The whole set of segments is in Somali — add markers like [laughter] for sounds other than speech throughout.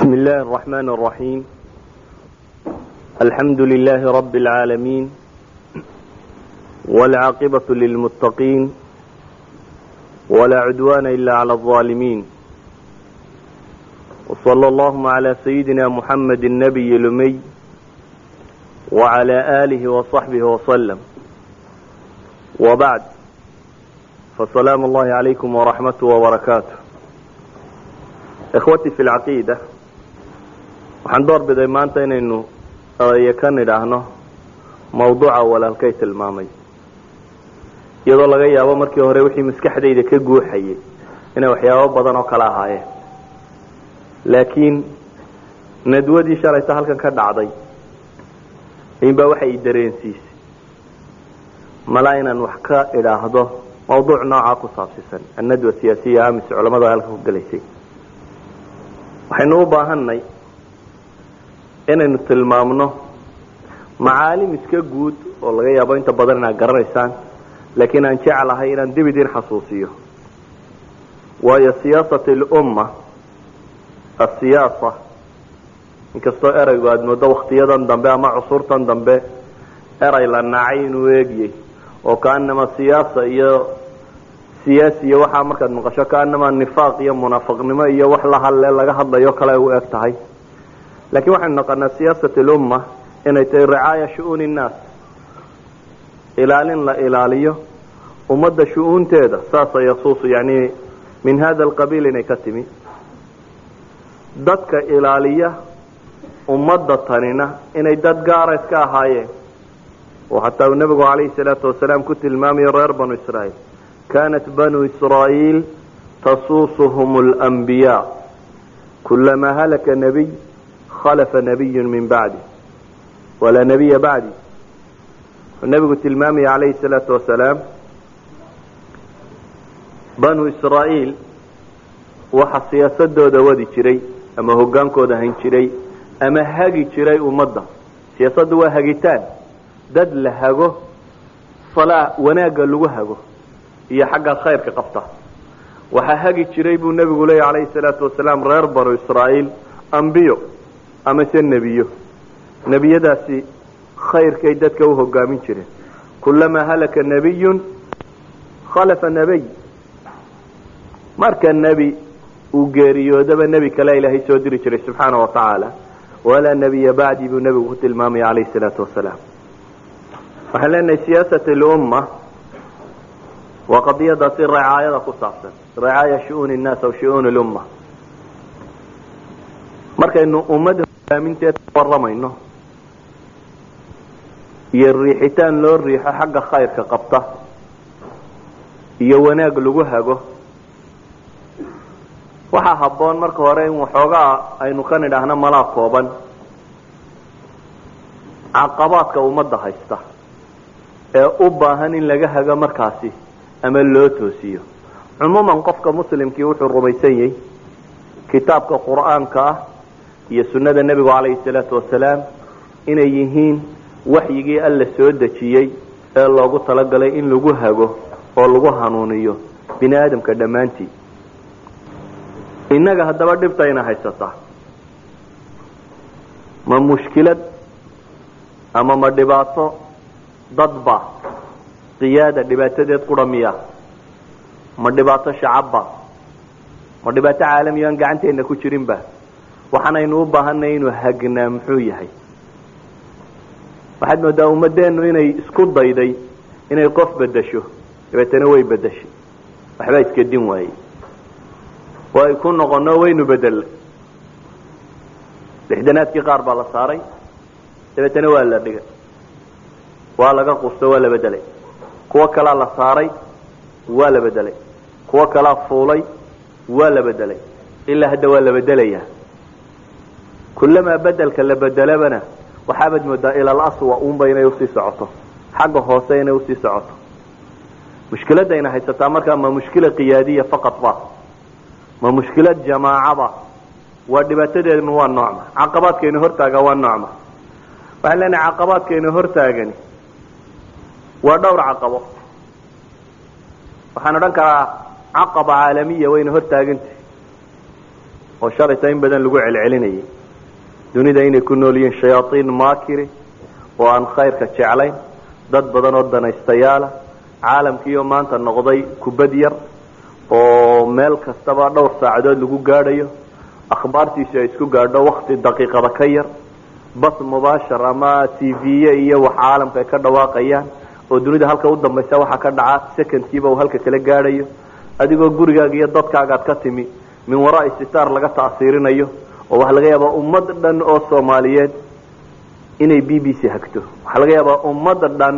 بسم الله الرحمن الرحيم الحمد لله رب العالمين والعاقبة للمتقين ولا عدوان إلا على الظالمين وصلى اللهم على سيدنا محمد النبي الأمي وعلى آله وصحبه وسلم وبعد فسلام الله عليكم ورحمته وبركاته ikhwatii fi lcaqiida waxaan door biday maanta inaynu eeyo ka nidhaahno mawduuca walaalkay tilmaamay. Iyadoo laga yaabo markii hore wixii maskaxdayda ka guuxayay inay waxyaabo badan oo kale ahaayeen. Laakiin nadwadii shalayta halkan ka dhacday inbaa waxa i dareensiisay malaa inaan wax ka idhaahdo mawduuc noocaa ku saabsisan annadwa siyaasiya amis culamada halkan ku gelaysay waxaynu u baahanay inaynu tilmaamno macaalim iska guud oo laga yaabo inta badan inaad garanaysaan laakiin aan jeclahay inaan dib idin xasuusiyo. Waayo siyaasat lumma asiyaasa inkastoo eraygu aada moodo waktiyadan dambe ama cusurtan dambe eray la nacay inuu eegyay oo kaanama siyaasa iyo siyaasiya waxaa markaad maqasho kaanama nifaaq iyo munaafaqnimo iyo wax la hadle laga hadlayo kale u eg tahay laakiin waxaynu naqanaa siyaasat lumma inay tahay ricaaya shu-uuni innaas ilaalin la ilaaliyo ummadda shu-uunteeda saasa yasuusu yani min hada alqabiil inay ka timi. Dadka ilaaliya ummadda tanina inay dad gaara iska ahaayeen. Oo xataa uu nebigu calayhi salaatu wasalaam ku tilmaamayo reer banu israa'iil kanat banu israa'iil tasuusuhum اlanbiyaa kulamaa halaka nabiy khalafa nabiyu min bacdi walaa nabiya bacdi wuxuu nebigu tilmaamaya calayhi salaatu wasalaam banu israa'iil waxa siyaasadooda wadi jiray ama hogaankooda hayn jiray ama hagi jiray ummadda. Siyaasaddu waa hagitaan. Dad la hago salaa wanaagga lagu hago iyo xagga khayrka qabta. Waxaa hagi jiray buu nebigu leeya calayhi salaatu wasalaam reer banu israa'iil ambiyo amase nebiyo. Nebiyadaasi khayrkay dadka u hogaamin jireen. Kulamaa halaka nebiyun khalafa nebiy marka nebi uu geeriyoodaba nebi kale ilaahay soo diri jiray subxaana wa tacaala. Walaa nebiya bacdi buu nebigu ku tilmaamaya calayhi salaatu wasalaam. Waxaan leenahay siyaasat lumma waa qadiyadaasi ricaayada ku saabsan. Ricaaya shu-uuni innaas aw shu-uuni lumma. Markaynu ummadda hogaaminteed ka waramayno iyo riixitaan loo riixo xagga khayrka qabta. Iyo wanaag lagu hago. Waxaa habboon marka hore in waxoogaa aynu ka nidhaahno malaa kooban. Caqabaadka ummadda haysta ee u baahan in laga hago markaasi ama loo toosiyo. Cumuuman qofka muslimkii wuxuu rumaysan yahay kitaabka qur'aanka ah iyo sunnada nebigu calayhi salaatu wasalaam inay yihiin waxyigii alla soo dejiyey ee loogu talagalay in lagu hago oo lagu hanuuniyo bini aadamka dhammaantii. Innaga haddaba dhibtayna haysataa ma mushkilad ama ma dhibaato dadba qiyaada dhibaatadeed qura ma dhibaato shacabba ma dhibaato caalamiya aan gacanteena ku jirinba waxaanaynu u baahanay inuu hagnaa muxuu yahay. Waxaad moodaa ummadeennu inay isku dayday inay qof bedasho dabeetana way bedashay waxbaa iska din waayey oo ay ku noqono waynu bedelnay lixdanaadkii qaar baa la saaray dabeetana waa la dhigay waa laga qusto waa la bedelay kuwo kalaa la saaray waa la bedelay kuwo kalaa fuulay waa la bedelay ilaa hadda waa la bedelayaa kulamaa bedelka la bedelabana waxaabaad moodaa ilal aswa unba inay u sii socoto xagga hoose inay u sii socoto mushkiladayna haysataa markaa ma mushkila qiyaadiya faqad ba ma mushkilad jamaacaba waa dhibaatadeednu waa noocma caqabaadkayna hortaaga waa noocma waxaan leenahay caqabaadkayna hortaagani waa dhowr caqabo waxaan odhan karaa caqaba caalamiya wayna hortaagantah oo shalayta in badan lagu celcelinayay dunida inay ku nool yihiin shayaaiin maakiri oo aan khayrka jeclayn dad badan oo danaystayaala caalamkiioo maanta noqday kubad yar oo meel kastaba dhowr saacadood lagu gaadhayo akhbaartiisu ay isku gaadho wakti daqiiqada ka yar bas mubaashar ama t v-ye iyo wax caalamka ay ka dhawaaqayaan oo dunida halka u dambaysa waxaa ka dhaca secondkiiba uu halka kala gaadhayo adigoo gurigaaga iyo dadkaagaad ka timi min waraai sitaar laga ta'siirinayo oo waxaa laga yaabaa ummad dhan oo soomaaliyeed inay b b c hagto. Waxaa laga yaabaa ummada dhan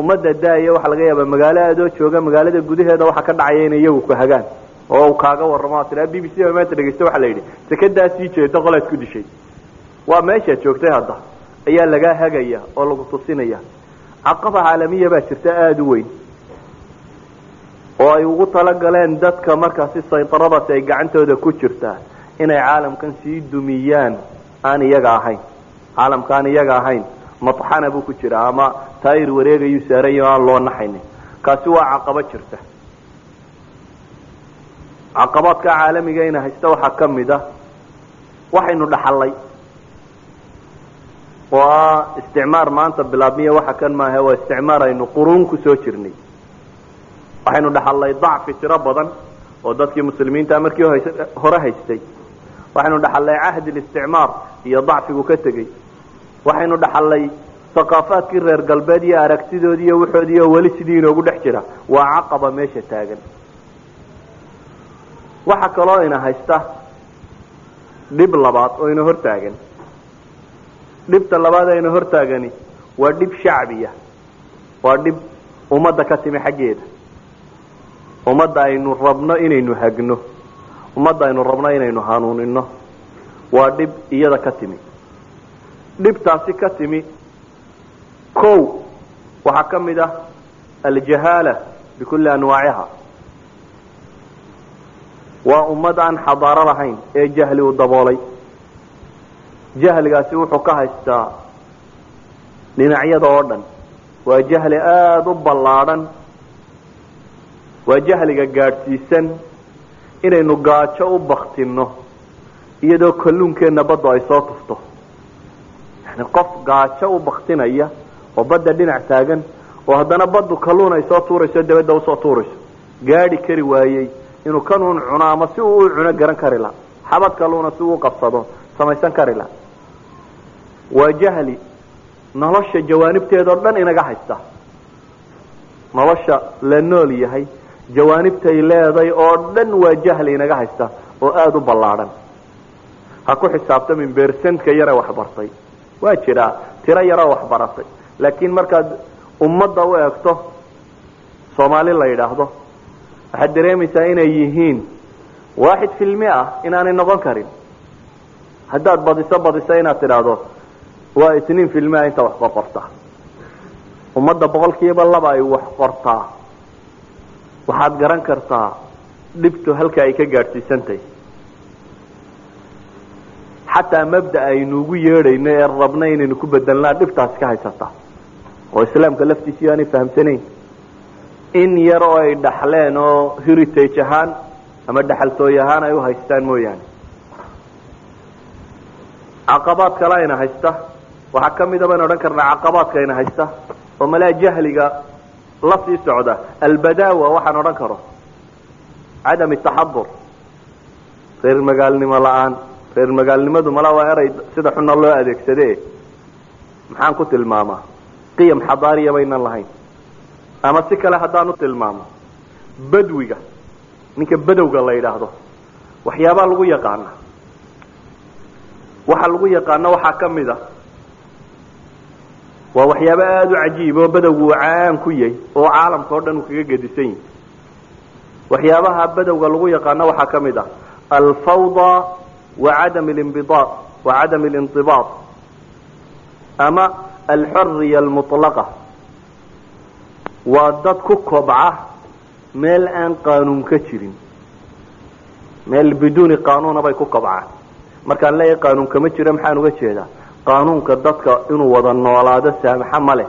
ummadda daaya waxaa laga yaabaa magaalo adoo jooga magaalada gudaheeda waxaa ka dhacaya inay iyagu ku hagaan oo uu kaaga warramo tia b b c maanta dhegeysta waxaa la yidhi sekadaa sii qolaad ku dishay. Waa meeshaad joogtay hadda ayaa lagaa hagaya oo lagu tusinaya. Caqaba caalamiya baa jirta aada u weyn oo ay ugu talagaleen dadka markaasi saytaradaasi ay gacantooda ku jirtaa inay caalamkan sii dumiyaan aan iyaga ahayn. Caalamka aan iyaga ahayn matxana buu ku jiraa ama taayir wareegayuu saarayo aan loo naxaynin. Kaasi waa caqabo jirta. Caqabaadka caalamiga ina haysta waxaa ka mid ah waxaynu dhaxalay. Oo ah isticmaar maanta bilaabmiya waxa kan maaha waa isticmaar aynu quruun ku soo jirnay. Waxaynu dhaxalnay dacfi tiro badan oo dadkii muslimiinta markii hore haystay waxaynu dhaxalnay cahdi listicmaar iyo dacfigu ka tegey. Waxaynu dhaxalnay aqaafaadkii reer galbeed iyo aragtidoodii iyo waxoodii oo weli sidii inoogu dhex jira. Waa caqaba meesha taagan. Waxa kaloo ina haysta dhib labaad oo ina hortaagan. Dhibta labaad ee ina hortaagani waa dhib shacbiya. Waa dhib ummadda ka timi xaggeeda. Ummadda aynu rabno inaynu hagno ummadda aynu rabno inaynu hanuunino waa dhib iyada ka timi. Dhibtaasi ka timi kow waxaa ka mid ah aljahaala bikulli anwaaciha. Waa ummad aan xadaaro lahayn ee jahli u daboolay. Jahligaasi wuxuu ka haystaa dhinacyada oo dhan. Waa jahli aada u ballaadhan waa jahliga gaadhsiisan inaynu gaajo u baktinno iyadoo kalluunkeenna baddu ay soo tufto. Yani qof gaajo u baktinaya oo badda dhinac taagan oo haddana baddu kalluun ay soo tuurayso dabadda u soo tuurayso gaadhi kari waayey inuu kanuun cuno ama si uu u cuno garan kari laha xabad kalluuna si uu qabsado samaysan kari laha waa jahli nolosha jawaanibteedao dhan inaga haysta. Nolosha la nool yahay jawaanibtay leeday oo dhan waa jahli inaga haysta oo aada u ballaadhan ha ku xisaabtamin beersantka yare waxbartay waa jiraa tiro yaroo waxbaratay laakiin markaad ummadda u eegto soomaali la yidhaahdo waxaad dareemaysaa inay yihiin waaxid filmi ah inaanay noqon karin. Haddaad badiso badiso inaad tidhaahdo waa isniin filmia inta wax qorqorta ummadda boqol kiiba laba ay wax qortaa waxaad garan kartaa dhibtu halka ay ka gaadhsiisantahy xataa mabda aynuugu yeedhayno ee rabna inaynu ku bedelnaa dhibtaasi ka haysata. Oo islaamka laftiisii aanay fahamsanayn in yar oo ay dhaxleen oo heritage ahaan ama dhaxaltooy ahaan ay u haystaan mooyaane. Caqabaad kale ayna haysta waxaa ka mida baynu odhan karnaa caqabaadka ayna haysta oo malaa jahliga la sii socda albadawa waxaan odhan karo. Cadam taxadur. Reer magaalnimo la'aan reer magaalnimadu malaa waa eray sida xuna loo adeegsade maxaan ku tilmaamaa. Qiyam xadaariya baynan lahayn. Ama si kale haddaan u tilmaamo badwiga. Ninka badowga la yidhaahdo. Waxyaabaa lagu yaqaana waxa lagu yaqaano waxaa ka mid a waa waxyaabo aada u cajiib oo badowgu uu caan ku yahay oo caalamka oo dhan uu kaga gedisan yahay. Waxyaabaha badowga lagu yaqaano waxaa ka mid ah alfawda wa cadam alinbidaad wa cadam alindibaad ama alxuriya almutlaqa. Waa dad ku kobca meel aan qaanuun ka jirin meel biduuni qaanuuna bay ku kobcaan. Markaan leeyahay qaanuun kama jiro maxaan uga jeedaa qaanuunka dadka inuu wada noolaado saamaxa ma leh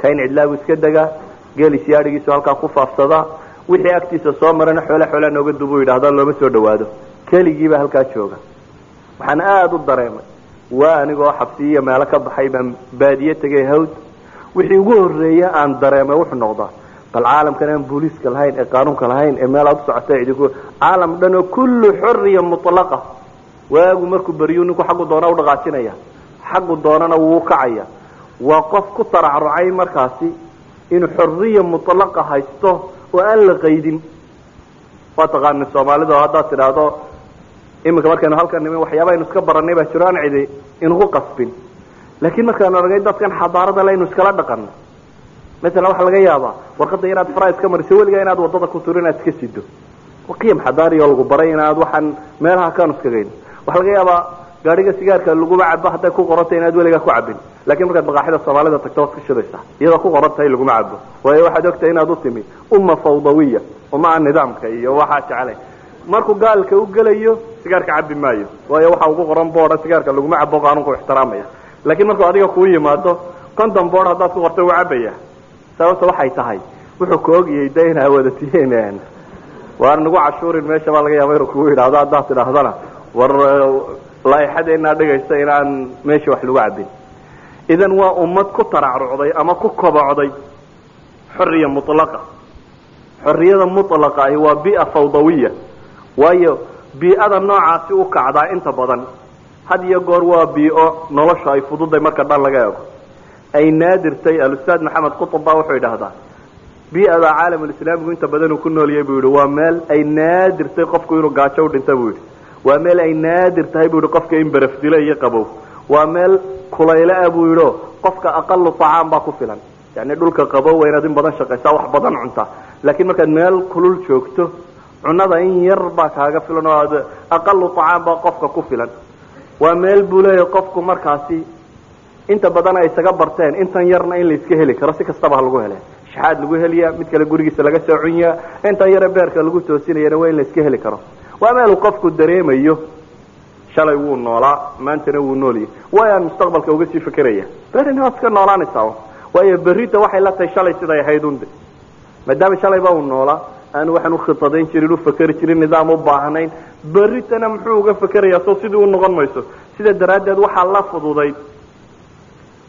ka in cidlaagu iska degaa geelis yaadhigiisu halkaa ku faafsadaa wixii agtiisa soo marana xoole xoolaa nooga dubu yidhahda looma soo dhawaado keligiiba halkaa jooga waxaan aada u dareemay waa anigoo xabsiyiyo meelo ka baxay baan baadiye tegay hawd wixii ugu horreeya aan dareemay wuxuu noqdaa bal caalamkan aan booliiska lahayn ee qaanuunka lahayn ee meel aad u socota idinku caalam dhan oo kullu xuriya mutlaqa waagu markuu beriyu ninku xaggu doona u dhaqaajinaya xaggu doonana wuu kacaya. Waa qof ku taracrucay markaasi inuu xoriya mutlaqa haysto oo aan la qaydin. Waa taqaanin soomaalida oo haddaad tidhaahdo iminka markaynu halkan nimin waxyaaba aynu iska baranay baa jiro aan cidi inugu qasbin. Laakiin markaanu argay dadkan xadaarada le inu iskala dhaqano masalan waxaa laga yaabaa warqadda inaad fara iska mariso weligaa inaad waddada ku turo inaad iska sido qiyam xadaari oo lagu baray inaad waxaan meelaha kaanu iskagayn waxaa laga yaabaa gaadhiga sigaarka laguma cabo hadday ku qorantay inaad weligaa ku cabin laakiin markaad baqaaxida soomaalida tagto waad ka shidaysaa iyadoo ku qoran tahay laguma cabo waayo waxaad ogtahay inaad u timi umma fawdawiya uma aan nidaamka iyo waxaa jeclay. Markuu gaalka u gelayo sigaarka cabi maayo. Waayo waxa ugu qoran boorda sigaarka laguma cabo qaanuunku ixtiraamaya laakiin markuu adiga kuu yimaado conton boord haddaad ku qorto wuu cabaya sababta waxay tahay wuxuu ka ogiyey de inaa wadatihiin waar nagu cashuurin meesha baa laga yaaba inuu kugu yidhaahdo haddaad tidhaahdana war laaixadeenaa dhigaysa inaan meesha wax lagu cabin idan waa ummad ku taracrucday ama ku kobocday xoriya mulaqa xoriyada mulaqa ahi waa bia fawdawiya waayo bii'ada noocaasi u kacdaa inta badan. Had iyo goor waa biio nolosha ay fududay marka dhan laga eego. Ay naadirtay alustaad maxamed qutub baa wuxuu idhaahdaa bii'ada caalamulislaamigu inta badan ku nooliyay buu yihi waa meel ay naadirtay qofku inuu gaajo u dhinta buu yidhi waa meel ay naadir tahay buu yihi qofka in baraf dilo iyo qabow waa meel kulayle ah buu yidhi qofka aqalu tacaam baa ku filan. Yani dhulka qabow inaad in badan shaqaysaa wax badan cuntaa. Laakiin markaad meel kulul joogto cunada in yar baa kaaga filan oo aad aqalu tacaam baa qofka ku filan. Waa meel buu leeyahay qofku markaasi inta badan ay isaga barteen intan yarna in la heli karo si kastaba ha lagu hele shaxaad lagu heliya mid kale gurigiisa laga soo cunya intan yare beerka lagu toosinayana waa in la heli karo waa meeluu qofku dareemayo shalay wuu noolaa maantana wuu noolyahy waayaan mustaqbalka uga sii fekeraya berina waad iska noolaanaysaa waayo berita waxay la tahay shalay siday ahayd unde maadaama shalayba uu noolaa aanu waxaan ukhitadayn jirin ufakeri jirin nidaam u baahnayn. Beritana muxuu uga fekerayaa so sidii u noqon mayso? Sida daraaddeed waxaa la fududayd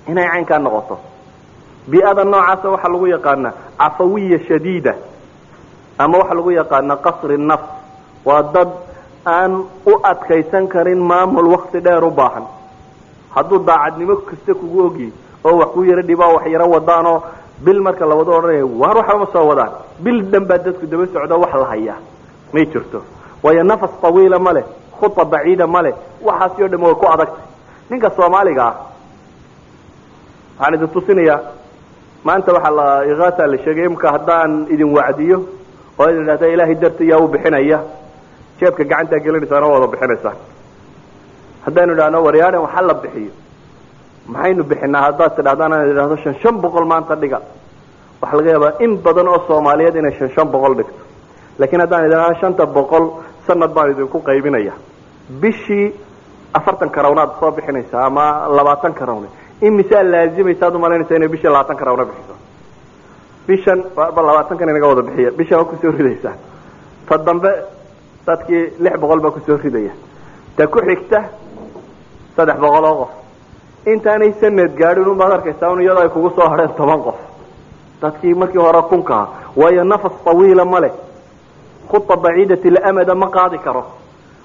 inay caynkaa noqoto. Bii'ada noocaasa waxaa lagu yaqaanaa cafawiya shadiida. Ama waxaa lagu yaqaanaa qasri nafs waa dad aan u adkaysan karin maamul wakti dheer u baahan. Hadduu daacadnimo kasta kugu ogyi oo wax ku yaro dhibaa wax yaro wadaanoo bil marka la wado odhanaya waar waxba ma soo wadaan. Bil dhan baa dadku daba socdo wax la hayaa. May jirto. Waayo nafas tawiila ma leh khuta baciida ma leh waxaasi o dham way ku adagtay ninka soomaaliga ah waxaan idin tusinayaa maanta waxaa la ikaasa la sheegay imka haddaan idin wacdiyo oo idin idhahda ilaahay darti yaa u bixinaya jeebka gacantaa gelinaysaana wada bixinaysaan haddaynu idhahno waryaadhan waxa la bixiyo. Maxaynu bixinaa? Haddaad tidhahdaan aan idhahdo shan shan boqol maanta dhiga. Waxaa laga yaabaa in badan oo soomaaliyeed inay shan shan boqol dhigto. Laakiin haddaan idhahdo shanta boqol sanad baan idinku qaybinaya bishii afartan karawnaad soo bixinaysaa ama labaatan karawne imisaa laazimaysa ad umalaynaysa inay bishii labaatan karawna bixiso. Bishan labaatankan inaga wada bixiya. Bishan waa ku soo ridaysaa ta dambe dadkii lix boqol baa ku soo ridaya. Ta ku xigta saddex boqol oo qof. Intaanay sanad gaadhin unbaad arkaysaa iyadoo ay kugu soo hadheen toban qof. Dadkii markii hore kunkaa waayo nafas tawiila ma leh. Khuta baciidati lamada ma qaadi karo.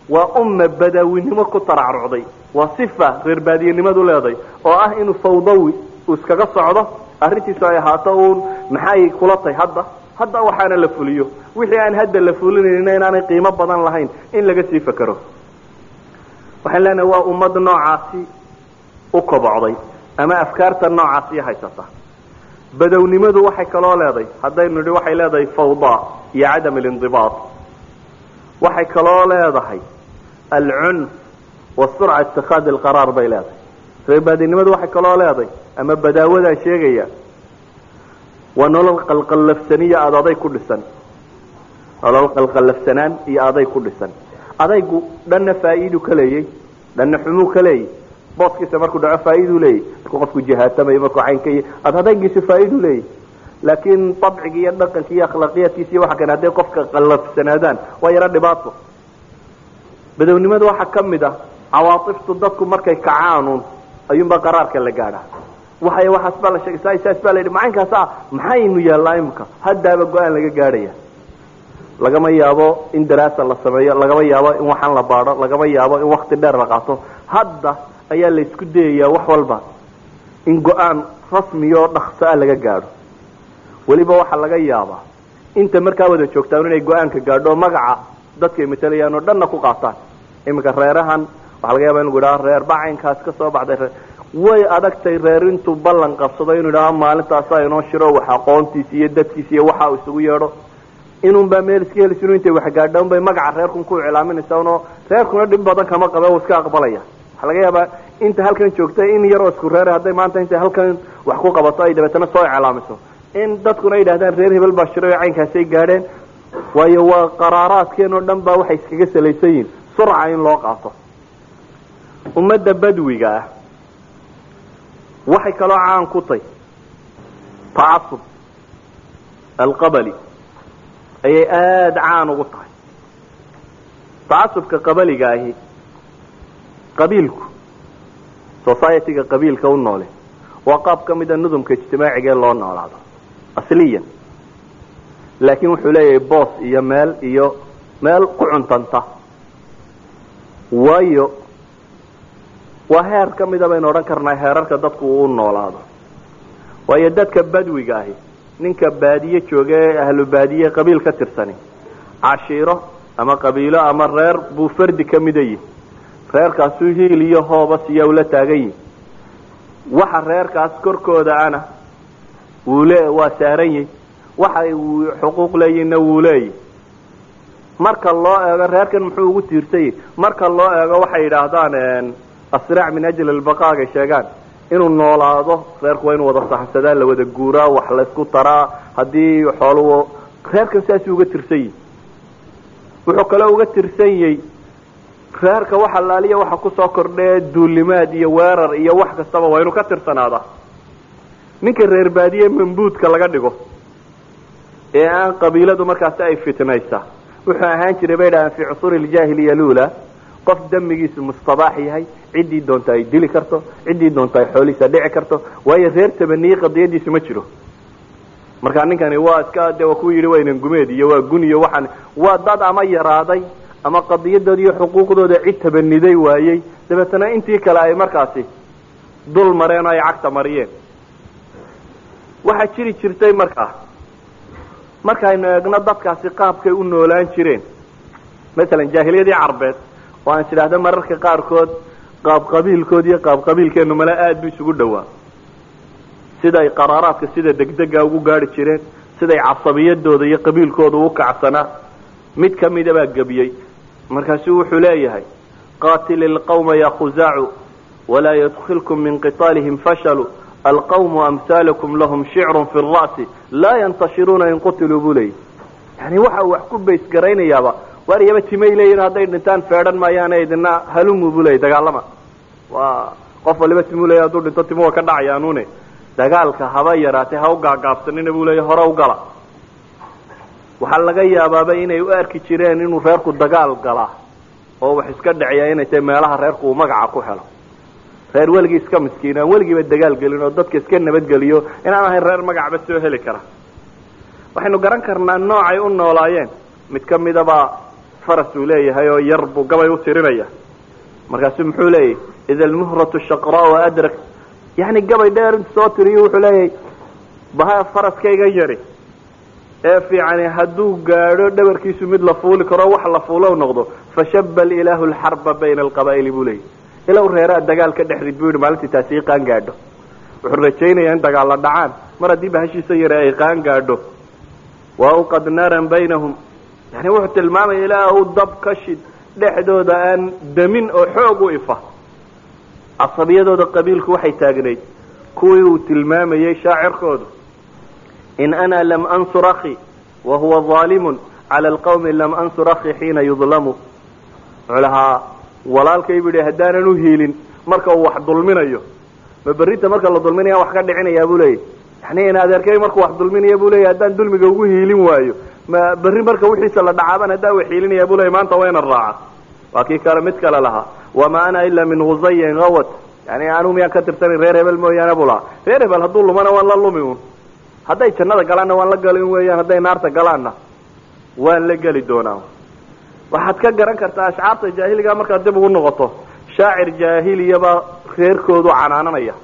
Waa umma badaawinimo ku taracrucday. Waa sifa reer baadiyenimadu leeday oo ah inuu fawdawi iskaga socdo. Arrintiisu ay ahaato uun maxay kula tahay hadda hadda waxaana la fuliyo. Wixii aan hadda la fulinayna inaanay qiimo badan lahayn in laga sii fekero waxaan leenahay waa ummad noocaasi u kobocday ama afkaarta noocaasi haysata badownimadu waxay kaloo leedahay haddaynu nidhi waxay leedahay fawda iyo cadam alindibaat waxay kaloo leedahay alcunf wa surca itikaadi alqaraar bay leedahay. Reebaadinimadu waxay kaloo leedahay ama badaawadaan sheegaya waa nolol qalqallafsaniyo aada aday ku dhisan. Nolol qalqallafsanaan iyo aday ku dhisan. Adaygu dhanna faa'iidu ka leeyey dhanna xumuu ka leeyay. Booskiisa markuu dhaco faa'iiduu leeyay markuu qofku jihaatamayo markuu caynka iyo ad adaygiisa faa'iiduu leeyay. Laakiin dabciga iyo dhaqanka iyo akhlaaqiyaadkiisa iyo waxa kan hadday qofka qallafsanaadaan waa yaro dhibaato. Badownimada waxaa ka mid ah cawaatiftu dadku markay kacaanuun ayuunbaa qaraarka la gaadhaa waxay waxaas baa la sheegay saas baa la yidhi macaynkaas ah maxaynu yaallaa imika haddaaba go'aan laga gaadhaya. Lagama yaabo in daraasa la sameeyo lagama yaabo in waxaan la baadho lagama yaabo in wakti dheer la qaato. Hadda ayaa la isku dayayaa wax walba in go'aan rasmiya oo dhakso ah laga gaadho. Weliba waxaa laga yaabaa inta markaa wada joogtaan inay go'aanka gaadho magaca dadkay matalayaan oo dhanna ku qaataan. Iminka reerahan waxaa laga yaaba inu idhaha reer bacaynkaas ka soo baxday way adagtay reer intuu ballan qabsado inuu idhaha maalintaasa inoo shiro wax aqoontiisa iyo dadkiisa iyo waxa uu isugu yeedho. Inuunbaa meel iska helis inu intay waxgaadha unbay magaca reerkun ku iclaaminaysa unoo reerkuna dhib badan kama qabe u iska aqbalaya. Waxaa laga yaabaa inta halkan joogta in yaroo isku reere hadday maanta intay halkan wax ku qabato ay dabeetana soo iclaamiso in dadkuna ay yidhahdaan reer hebel baa shiray oo caynkaasay gaadheen waayo waa qaraaraadkeen oo dhan baa waxay iskaga salaysan yihiin surca in loo qaato. Ummadda badwiga ah waxay kaloo caan ku tay tacasub alqabali ayay aada caan ugu tahay. Tacasubka qabaliga ahi qabiilku societyga qabiilka u noole waa qaab ka mida nudumka ijtimaaciga ee loo noolaado asliyan. Laakiin wuxuu leeyahay boos iyo meel iyo meel ku cuntanta waayo waa heer ka mida baynu odhan karnaa heerarka dadku uu noolaado. Waayo dadka badwiga ahi ninka baadiye jooga ee ahlu baadiye qabiil ka tirsani cashiiro ama qabiilo ama reer buu fardi ka mida yihi. Reerkaasuu hiil iyo hooba siyaa ula taagan yihi. Waxa reerkaas korkooda ana wuu le waa saaran yihi. Waxa uu xuquuq leeyihinna wuu leeyihi. Marka loo eego reerkan muxuu ugu tiirsanyih marka loo eego waxay yidhaahdaan asraac min ajli albaqaagay sheegaan. Inuu noolaado reerku waa inuu wada saxsadaa la wada guuraa wax laysku taraa haddii xooluhu reerkan sidaasuu uga tirsan yihi wuxuu kaloo uga tirsan yahy reerka wax allaaliya waxa ku soo kordhee duulimaad iyo weerar iyo wax kastaba waa inuu ka tirsanaadaa ninka reer baadiye mambuudka laga dhigo ee aan qabiiladu markaasi ay fitnaysaa wuxuu ahaan jiray bay dhahaan fii cusuuri ljaahiliya lula qof damigiisu mustabaax yahay ciddii doonta ay dili karto ciddii doonta ay xoolihiisa dhici karto waayo reer tabaniye qadiyadiisu ma jiro. Markaa ninkani waa iska de waa ku yidhi waynan gumeed iyo waa gun iyo waxaan waa dad ama yaraaday ama qadiyadooda iyo xuquuqdooda cid tabaniday waayey. Dabeetana intii kale ay markaasi dul mareen oo ay cagta mariyeen. Waxaa jiri jirtay markaa markaynu eegno dadkaasi qaabkay u noolaan jireen. Masalan jaahiliyadii carbeed oo aan tidhaahdo mararka qaarkood qaab qabiilkood iyo qaab qabiilkeenu male aada bu isugu dhowaa. Siday qaraaraadka sida degdega ugu gaari jireen siday casabiyadooda iyo qabiilkooda u kacsanaa mid kamida baa gebiyey. Markaasu wuxuu leeyahay qatil ilqawma ya khuzaacu walaa yadkilkum min qitaalihim fashalu alqawmu amhaalakum lahum shicrun fi ra'si laa yantashiruuna in qutiluu buu leeyahy yani waxa wax ku baysgaraynayaaba waar iyaba timay leeyihiin hadday dhintaan feedhan maayaane idina halumu dagaalama waa qof waliba timuu leeya hadduu dhinto timu waa ka dhacayaanuune dagaalka haba yaraatay ha u gaagaabsanina buu leeya hore u gala. Waxaa laga yaabaaba inay u arki jireen inuu reerku dagaal galaa oo wax iska dhaciya inay tahay meelaha reerku uu magaca ku helo. Reer weligii iska miskiin aan weligiiba dagaal gelin oo dadka iska nabadgeliyo inaan ahayn reer magacba soo heli kara. Waxaynu garan karnaa noocay u noolaayeen. Mid ka midaba faras uu leeyahay oo yar buu gabay u tirinaya. Markaasu muxuu leeyahy ida almuhratu shaqraa adrak. Yani gabay dheer intu soo tiriyo wuxuu leeyahay baha faraskayga yari. Ee fiicani hadduu gaadho dhabarkiisu mid la fuuli karo wax la fuulo noqdo. Fashaba ilaahu lxarba bayna alqabaa'ili buu leeyahy ilow reeraa dagaal ka dhex rid buu yihi maalintii taasi qaan gaadho. Wuxuu rajaynayaa in dagaal la dhacaan. Mar haddii bahashiisa yare ay qaan gaadho wa uqad naran baynahum yani wuxuu tilmaamaya ilaa u dab ka shid dhexdooda aan damin oo xoog u ifa. Casabiyadooda qabiilku waxay taagnayd. Kuwii uu tilmaamayey shaacirkoodu in ana lam ansur akhi wa huwa aalimun cala alqawmi lam ansur akhi xiina yudlamu. Wuxuu lahaa walaalkay bu yihi haddaanan u hiilin marka uu wax dulminayo. Ma berrinta marka la dulminaya wax ka dhicinayaa buu leeyahy yani in adeerkay markuu wax dulminaya bu leeyahy haddaan dulmiga ugu hiilin waayo berri marka wixiisa la dhacaaban haddaan wax hiilinaya bu leeyahy maanta waa inan raaca waa kii kale mid kale lahaa. Wamaa ana ila min huzayin awat yani anuu miyaan ka tirsanin reer hebel mooyaane buu lahaa. Reer hebel hadduu lumana waan la lumi un hadday jannada galaanna waan la galin weeyaan hadday naarta galaanna waan la geli doonaa waxaad ka garan kartaa ashcaarta jaahiliga markaad dib ugu noqoto. Shaacir jaahiliyabaa reerkoodu canaananaya.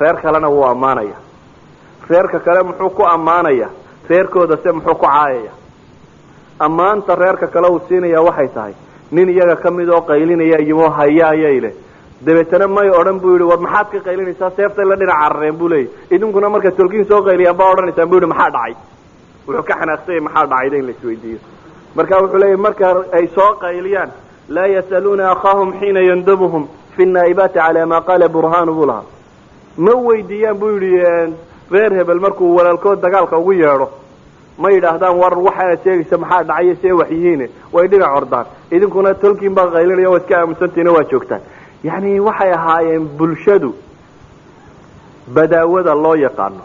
Reer kalena wuu ammaanaya. Reerka kale muxuu ku ammaanaya reerkooda se muxuu ku caayaya. Ammaanta reerka kale uu siinaya waxay tahay nin iyaga ka mid oo qaylinaya iyimo haya ayay leh. Dabeetana may odhan buu yihi war maxaad ka qaylinaysaa? Seeftay la dhinac carareen buu leeyay. Idinkuna markaad tolkiin soo qayliyaan baa odhanaysaan bu yihi maxaa dhacay? Wuxuu ka xanaaqsanya maxaa dhacayda in la isweydiiyo marka wuxuu leeyahy marka ay soo qayliyaan laa yasaluuna akhaahum xiina yandabuhum fi naa'ibaati calaa maa qaala burhaanu buu lahaa. Ma weydiiyaan buu yidhi reer hebel markuu walaalkood dagaalka ugu yeedho ma yidhaahdaan war waxaad sheegaysa maxaa dhacayo see wax yihiin way dhinac ordaan. Idinkuna tolkiin baa qaylinaya waa iska aamusantiina waa joogtaan. Yani waxay ahaayeen bulshadu badaawada loo yaqaano.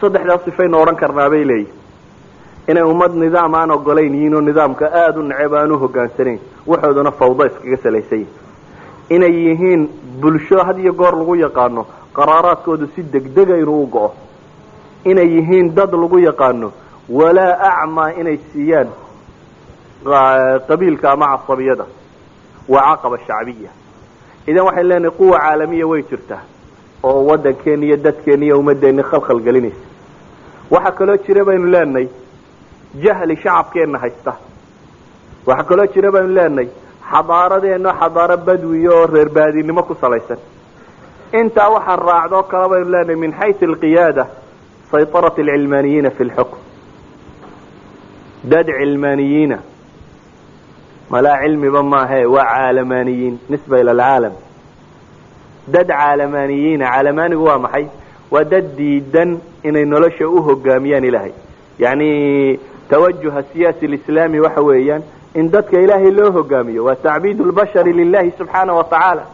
Saddexdaas sifaynu odhan karnaa bay leeyihiin inay ummad nidaam aan ogolayn yihiin oo nidaamka aada u neceb aan u hogaansanayn waxooduna fawdo iskaga salaysan yihiin inay yihiin bulsho had iyo goor lagu yaqaano qaraaraadkoodu si degdega inuu u go-o inay yihiin dad lagu yaqaano. Walaa acmaa inay siiyaan qabiilka ama casabiyada. Waa caqaba shacbiya. Idan waxayn leenahay quwa caalamiya way jirtaa. Oo waddankeena iyo dadkeena iyo ummaddeeni khalkhal gelinaysa. Waxaa kaloo jira baynu leenahay jahli shacabkeenna haysta. Waxaa kaloo jira baynu leenahay xadaaradeenno xadaaro badwiya oo reer baadinimo ku salaysan. Intaa waxaa raacdoo kale baynu leenahay min xaysu alqiyaada saytarat alcilmaaniyiina fi lxukm dad cilmaaniyiina malaa cilmiba maahe waa caalamaaniyiin nisba ila alcaalam dad caalamaaniyiina caalamaanigu waa maxay waa dad diidan inay nolosha u hogaamiyaan ilaahay yani tawajuha siyaasi lislaami waxa weeyaan in dadka ilaahay loo hogaamiyo waa tacbiid lbashari lilahi subxaana wa tacaala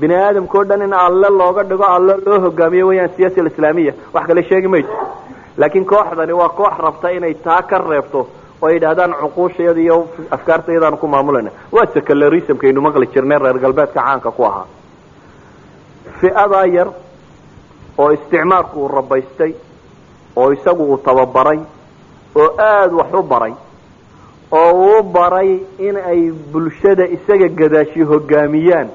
bini aadamka o dhan in alle looga dhigo alle loo hogaamiyo weyaan siyaasa alislaamiya. Wax kale sheegi mayso laakiin kooxdani waa koox rabta inay taa ka reebto oo ay yidhahdaan cuquushayada iyo afkaartayadaanu ku maamulana waa secularismkaynu maqli jirnay reer galbeedka caanka ku ahaa. Fi'adaa yar oo isticmaarku uu rabaystay oo isagu uu tababaray oo aada wax u baray oo uu baray in ay bulshada isaga gadaashi hogaamiyaan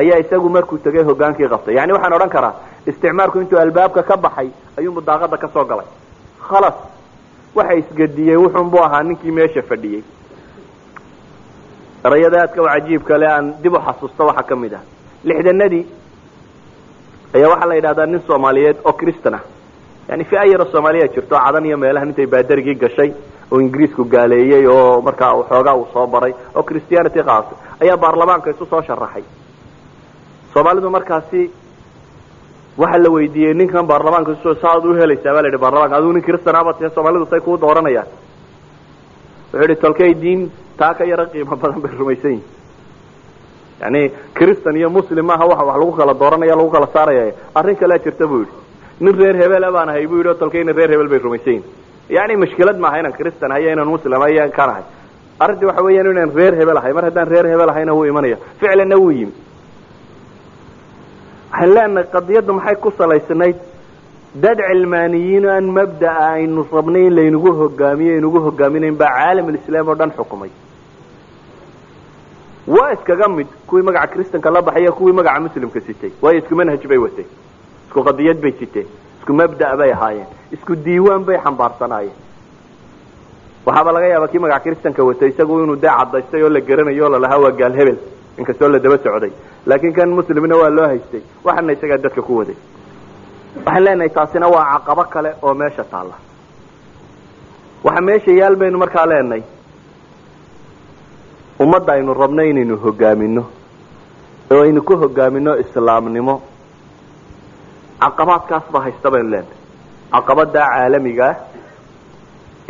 ayaa isagu markuu tegay hogaankii qabtay. Yani waxaan odhan karaa isticmaarku intuu albaabka ka baxay ayuu mudaaqada ka soo galay. Khalas waxa isgediyey wuxunbuu ahaa ninkii meesha fadhiyey. Erayada aadka u cajiibka le aan dib u xasuusto waxaa ka mid ah. Lixdanadii ayaa waxaa la yidhahdaa nin soomaaliyeed oo kristan ah yani fi ayaro soomaaliya jirto cadan iyo meelahan intay baadarigii gashay oo ingiriisku gaaleeyey oo markaa xoogaa uu soo baray oo christianity qaatay ayaa baarlamaanka isu soo sharaxay soomaalidu markaasi waxaa la weydiiyey ninkan baarlamaanka isu saaad u helaysaa baa la yidhi baarlamanka adigu nin kristanaaba tahe soomaalidu say kuu dooranayaan wuxuu yihi tolkay diin taa ka yaro qiimo badan bay rumaysan yihiin yani christan iyo muslim maaha waxa wax lagu kala dooranaya lagu kala saaraya. Arrin kalea jirta buu yidhi. Nin reer hebela baan ahay buu yidhi oo tolkayna reer hebel bay rumaysan yihiin yani mashkilad maaha inaan christan hayo inaan muslim hayo kaan ahay. Arrintii waxa weeyaan inaan reer hebel ahay mar haddaan reer hebel ahayna wuu imanaya. Ficlanna wuu yimi waxaan leenahay qadiyaddu maxay ku salaysnayd dad cilmaaniyiin aan mabda'a aynu rabnay in laynagu hogaamiyo aynugu hogaaminayn baa caalamulislaam oo dhan xukumay. Waa iskaga mid kuwii magaca kristanka la baxay iyo kuwii magaca muslimka sitay. Waayo isku manhaj bay watay isku qadiyad bay siteen isku mabda' bay ahaayeen isku diiwaan bay xambaarsanaayeen waxaaba laga yaaba kii magaca kristanka watay isagu inuu dee cadaystay oo la garanayo o lalahaa waa gaal hebel inkastoo la daba socday. Laakiin kan muslimna waa loo haystay. Waxana isagaa dadka ku waday. Waxaan leenahay taasina waa caqabo kale oo meesha taalla. Waxa meesha yaal baynu markaa leenahay. Ummadda aynu rabno inaynu hogaamino oo aynu ku hogaamino islaamnimo. Caqabaadkaas baa haysta baynu leenahay. Caqabadaa caalamigaah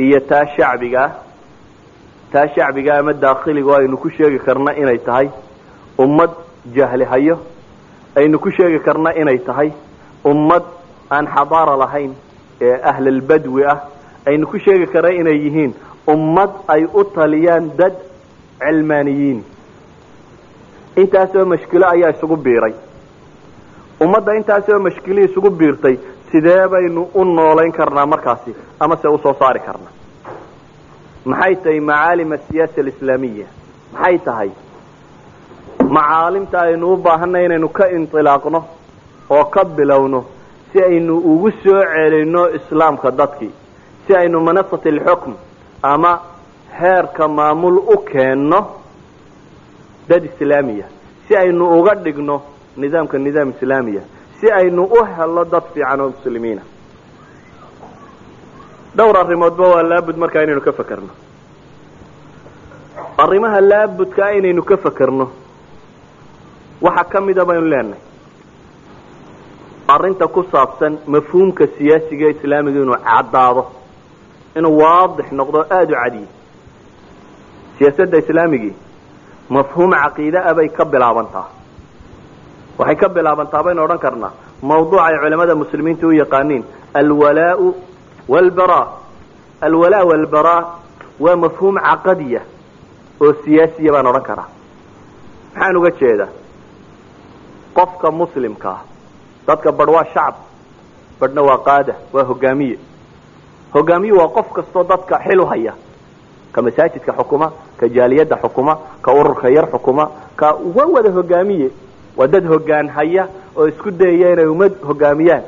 iyo taa shacbigaah taa shacbiga ama daakhiliga oo aynu ku sheegi karna inay tahay ummad jahli hayo aynu ku sheegi karna inay tahay ummad aan xadaara lahayn ee ahlalbadwi ah. Aynu ku sheegi karna inay yihiin ummad ay u taliyaan dad cilmaaniyiin. Intaasoo mashkilo ayaa isugu biiray. Ummadda intaasoo mashkilo isugu biirtay sidee baynu u noolayn karnaa markaasi ama se u soo saari karnaa? Maxay tahay macaalim asiyaasa alislaamiya maxay tahay macaalimta aynu u baahanay inaynu ka indilaaqno oo ka bilowno si aynu ugu soo celinno islaamka dadkii si aynu manasat alxukm ama heerka maamul u keenno dad islaamiya si aynu uga dhigno nidaamka nidaam islaamiya si aynu u helo dad fiican oo muslimiina. Dhowr arrimoodba waa laabud markaa inaynu ka fakerno arrimaha laabudkaa inaynu ka fakerno waxaa ka mida baynu leenahay. Arrinta ku saabsan mafhuumka siyaasiga islaamiga inuu caddaado inuu waadix noqdo aada u cadiye siyaasadda islaamigii mafhuum caqiide ah bay ka bilaabantaa. Waxay ka bilaabantaa baynu odhan karnaa mawduuc ay culamada muslimiinta u yaqaaniin alwalaau walbara alwalaa walbaraa waa mafhuum caqadiya oo siyaasiya baan odhan karaa. Maxaan uga jeedaa qofka muslimkaa dadka badh waa shacab badhna waa qaada waa hogaamiye. Hogaamiye waa qof kastoo dadka xil haya. Ka masaajidka xukuma ka jaaliyadda xukuma ka ururka yar xukuma ka waa wada hogaamiye. Waa dad hogaan haya oo isku dayaya inay ummad hogaamiyaan.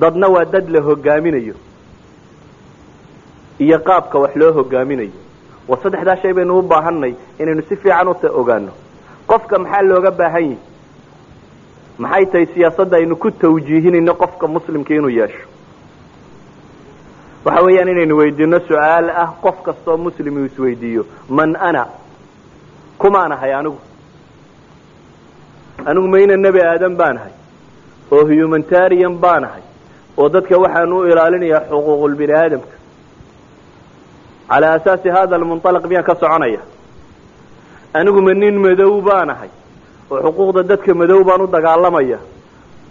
Dadna waa dad la hogaaminayo. Iyo qaabka wax loo hogaaminayo. Waa saddexdaa shay baynu u baahanay inaynu si fiican u ogaano qofka maxaa looga baahan yihi maxay tahay siyaasadda aynu ku tawjiihinayno qofka muslimka inuu yeesho? Waxa weeyaan inaynu weydiino su'aal ah qof kastoo muslim isweydiiyo man ana? Kumaan ahay anigu anigu mayna nebi aadan baan ahay. Oo humanitarian baan ahay. Oo dadka waxaan u ilaalinayaa xuquuqul bini aadamka. Calaa asaasi hada almunalaq miyaan ka soconaya? Anigu ma nin madow baan ahay oo xuquuqda dadka madow baan u dagaalamaya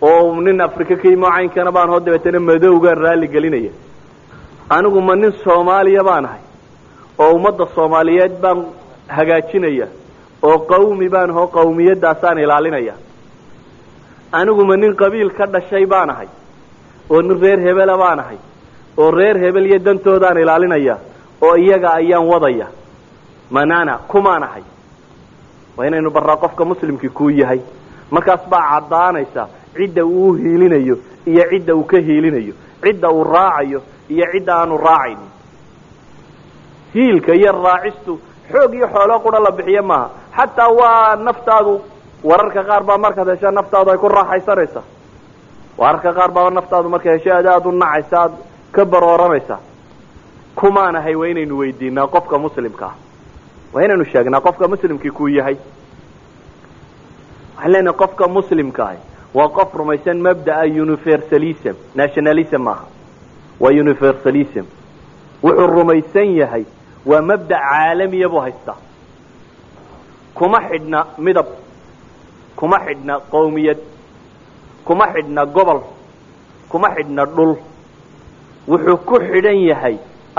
oo nin afrika ka yimo caynkana baan hoo dabeetana madowgaan raalli gelinaya. Anigu ma nin soomaaliya baan ahay oo ummadda soomaaliyeed baan hagaajinaya oo qawmi baan hoo qawmiyadaasaan ilaalinaya. Anigu ma nin qabiil ka dhashay baan ahay oo nin reer hebela baan ahay oo reer hebel iyo dantoodaan ilaalinaya oo iyaga ayaan wadaya. Manana kumaan ahay waa inaynu barraa qofka muslimkii kuu yahay. Markaas baa caddaanaysa cidda uu hiilinayo iyo cidda uu ka hiilinayo cidda uu raacayo iyo cidda aanu raacayn hiilka iyo raacistu xoog iyo xoolo qura la bixiyo maaha. Xataa waa naftaadu wararka qaar baa markaad hesha naftaadu ay ku raaxaysanaysa wararka qaar baa naftaadu marka hesho aad aada u nacaysa aad ka barooranaysa kumaan ahay waa inaynu weydiinaa qofka muslimka waa inaynu sheegnaa qofka muslimkii kuu yahay. Waxaan leenahay qofka muslimka ahi waa qof rumaysan mabda'a universalism nationalism maaha. Waa universalism. Wuxuu rumaysan yahay waa mabda' caalamiya buu haystaa kuma xidhna midab kuma xidhna qowmiyad kuma xidhna gobol kuma xidhna dhul. Wuxuu ku xidhan yahay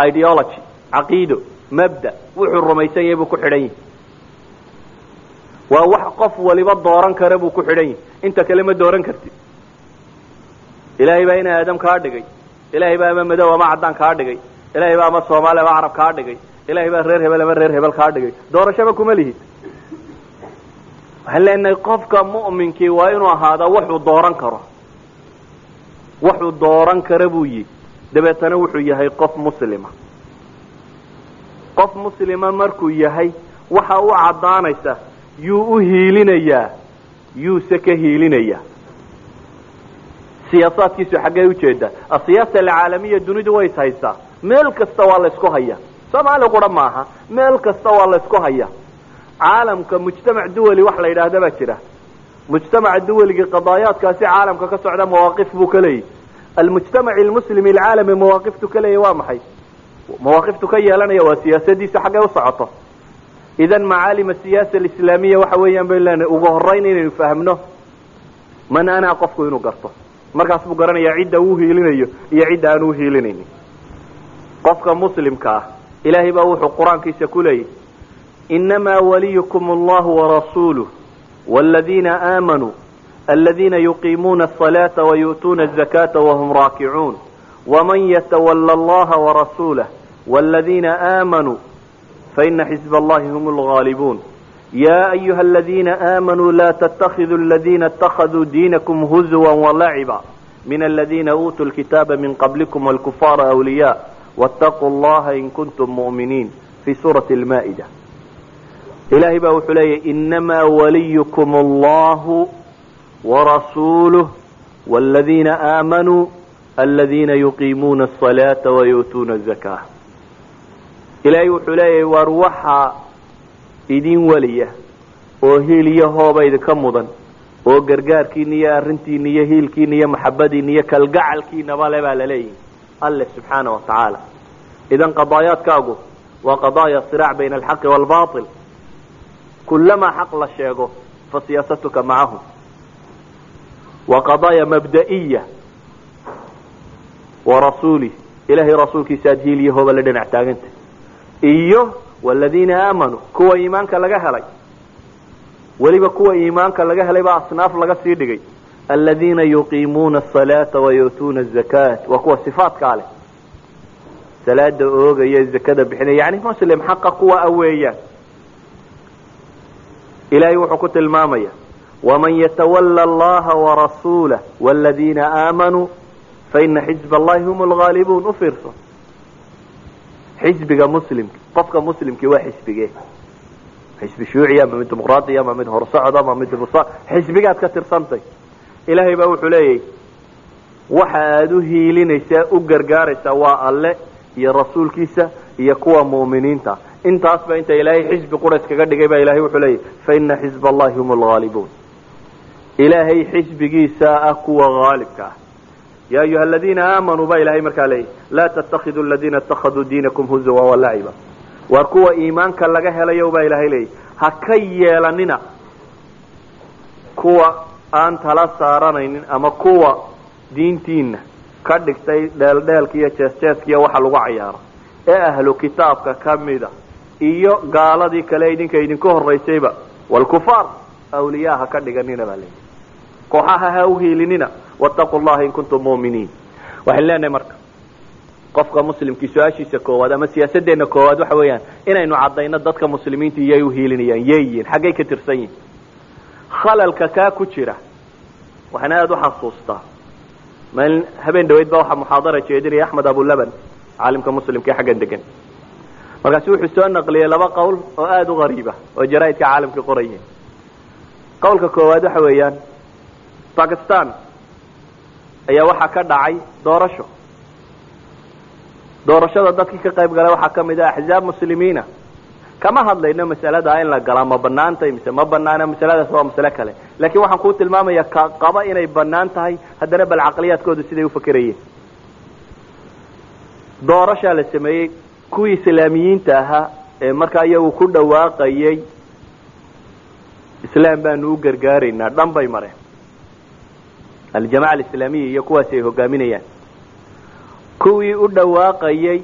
ideology caqiido mabda wuxuu rumaysan yahay buu ku xidhan yahay waa wax qof waliba dooran kara buu ku xidhan yahay inta kale ma dooran kartid. Ilaahay baa ina aadam kaa dhigay. Ilaahay baa ama madow ama caddaan kaa dhigay. Ilaahay baa ama soomaali ama carab kaa dhigay. Ilaahay baa reer hebel ama reer hebel kaa dhigay. Doorashaba kuma lihid. Waxaan leenahay qofka mu'minkii waa inuu ahaadaa wuxuu dooran karo. Wuxuu dooran kara buu yihi dabeetana wuxuu yahay qof muslima qof muslima markuu yahay waxa u caddaanaysa yuu u hiilinayaa yuuse ka hiilinayaa. Siyaasaadkiisu xaggee u jeedaa asiyaasa alcaalamiya dunidu way is haystaa meel kasta waa la isku haya. Soomaali qura maaha meel kasta waa la isku haya. Caalamka mujtamac duwali wax la yidhaahda baa jira. Mujtamaca duwaligii qadaayaadkaasi caalamka ka socda mawaaqif buu ka leeyahy almujtamac almuslimi alcaalami mawaaqiftu ka leeyahy waa maxay mawaaqiftu ka yeelanaya waa siyaasadiisa xaggee u socoto. Idan macaalim asiyaasa alislaamiya waxa weeyaan baynu leenahay ugu horeyn inaynu fahmno manaanaha qofku inuu garto. Markaas buu garanayaa cidda uu hiilinayo iyo cidda aan uhiilinaynin qofka muslimka ah ilaahay baa wuxuu qur'aankiisa ku leeyahy innamaa waliyukum allahu warasuuluh waaladiina aamanuu aladiina yuqiimuuna asalaata wayu'tuuna azakaata wahum raakicuun waman yatawalla allaha warasuulah wاladiina aamanuu faina xizb allahi hm اlغaalibuun ya ayuha aladiina aamanuu la ttakiduu aladiina اtakaduu diinakum huzwa walaciba min aladiina uutuu lkitaaba min qablikum wاlkufaara awliya wاtaquu allaha in kuntum mu'miniin fi suurati lmaa'ida ilahay baa wuxuu leeyahy inamaa waliyukum allahu warasuuluh wاladiina aamanuu aladiina yuqiimuuna asalaata wayu'tuuna azakaa ilaahay wuxuu leeyahay waar waxaa idin weliya oo hiil iyo hooba idinka mudan oo gargaarkiina iyo arrintiina iyo hiilkiina iyo maxabadiina iyo kalgacalkiinaba le baa laleeyihi alle subxaana wa tacaala. Idan qadaayaadkaagu waa qadaaya siraac bayna alxaqi waalbail kulamaa xaq la sheego fa siyaasatuka macahum waa qadaaya mabda'iya wa rasuulih ilahay rasuulkiisa aad hiil iyo hooba la dhinac taaganta iyo waladiina aamanuu kuwa iimaanka laga helay. Weliba kuwa iimaanka laga helay baa asnaaf laga sii dhigay. Aladiina yuqiimuuna asalaata wayu'tuuna azakaat waa kuwa sifaatkaa leh. Salaada oogaya zakada bixinaya yani muslim xaqa kuwa a ilahay wuxuu ku tilmaamaya waman yatawala allaha warasuulah wladiina aamanuu faina xizb allahi hum lgaalibuun u xisbiga muslimka qofka muslimkii waa xisbige. Xisbi shuuciya ama mid dimuqraadiya ama mid horsocod ama mid xisbigaad ka tirsantay. Ilaahay baa wuxuu leeyahy waxa aada u hiilinaysaa u gargaaraysaa waa alle iyo rasuulkiisa iyo kuwa mu'miniinta intaasba inta ilaahay xisbi qura iskaga dhigay baa ilahay wuxuu leeyahy faina xizb allahi hum lgaalibuun ilaahay xisbigiisa ah kuwa haalibka ah ya ayuha aladiina aamanuu baa ilahay markaa leeyahy laa ttakiduu aladiina اtakaduu diinakum huzwa walaciba waar kuwa iimaanka laga helayo baa ilahay leeyahy ha ka yeelanina kuwa aan tala saaranaynin ama kuwa diintiina ka dhigtay dheeldheelka iyo jeesjeeska iyo waxa lagu cayaaro ee ahlu kitaabka kamida iyo gaaladii kale idinka idinka horaysayba wlkufaar awliyaa ha ka dhiganina baa leeyahy kooxaha ha uhiilinina wtaquu llaha in kuntum muminiin. Waxaan leenahay marka qofka muslimkii su'aashiisa koowaad ama siyaasadeenna koowaad waxa weeyaan inaynu caddayno dadka muslimiinta iyay uhiilinayaan yeeyiin xaggay ka tirsan yihiin khalalka kaa ku jira waxaan aada u xasuustaa. Maalin habeen dhaweyd baa waxaa muxaadara jeedinaya axmed abulaban caalimka muslimka ee xaggan degan markaasu wuxuu soo naqliyey laba qowl oo aada u gariiba oo jaraaidka caalamka qorayeen qowlka koowaad waxa weeyaan bakistan ayaa waxaa ka dhacay doorasho. Doorashada dadkii ka qayb galay waxaa ka mid ah axzaab muslimiina. Kama hadlayno masalada in la galaa ma banaantay mise ma banaana masaladaas waa masale kale. Laakiin waxaan kuu tilmaamaya ka qaba inay bannaan tahay haddana bal caqliyaadkoodu siday ufakerayeen doorashaa la sameeyey kuwii islaamiyiinta ahaa ee markaa iyagu ku dhawaaqayay islaam baanu u gargaaraynaa dhan bay mareen aljamaca alislaamiya iyo kuwaasi ay hogaaminayaan kuwii u dhawaaqayay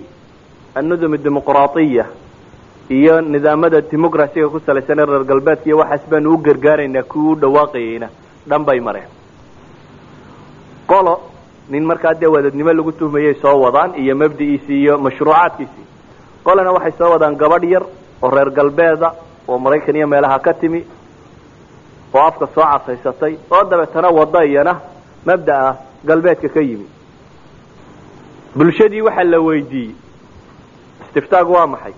annudum dimuqraatiya iyo nidaamada dimucraciga ku salaysan ee reer galbeedka iyo waxaas baanu u gargaaraynaa kuwii u dhawaaqayayna dhan bay mareen. Qolo nin markaa dee wadadnimo lagu tuhmayay soo wadaan iyo mabdi'iisii iyo mashruucaadkiisii qolana waxay soo wadaan gabadh yar oo reer galbeeda oo maraykan iyo meelaha ka timi oo afka soo casaysatay oo dabeetana wada iyana mabda'a galbeedka ka yimi. Bulshadii waxaa la weydiiyey. Istiftaag waa maxay?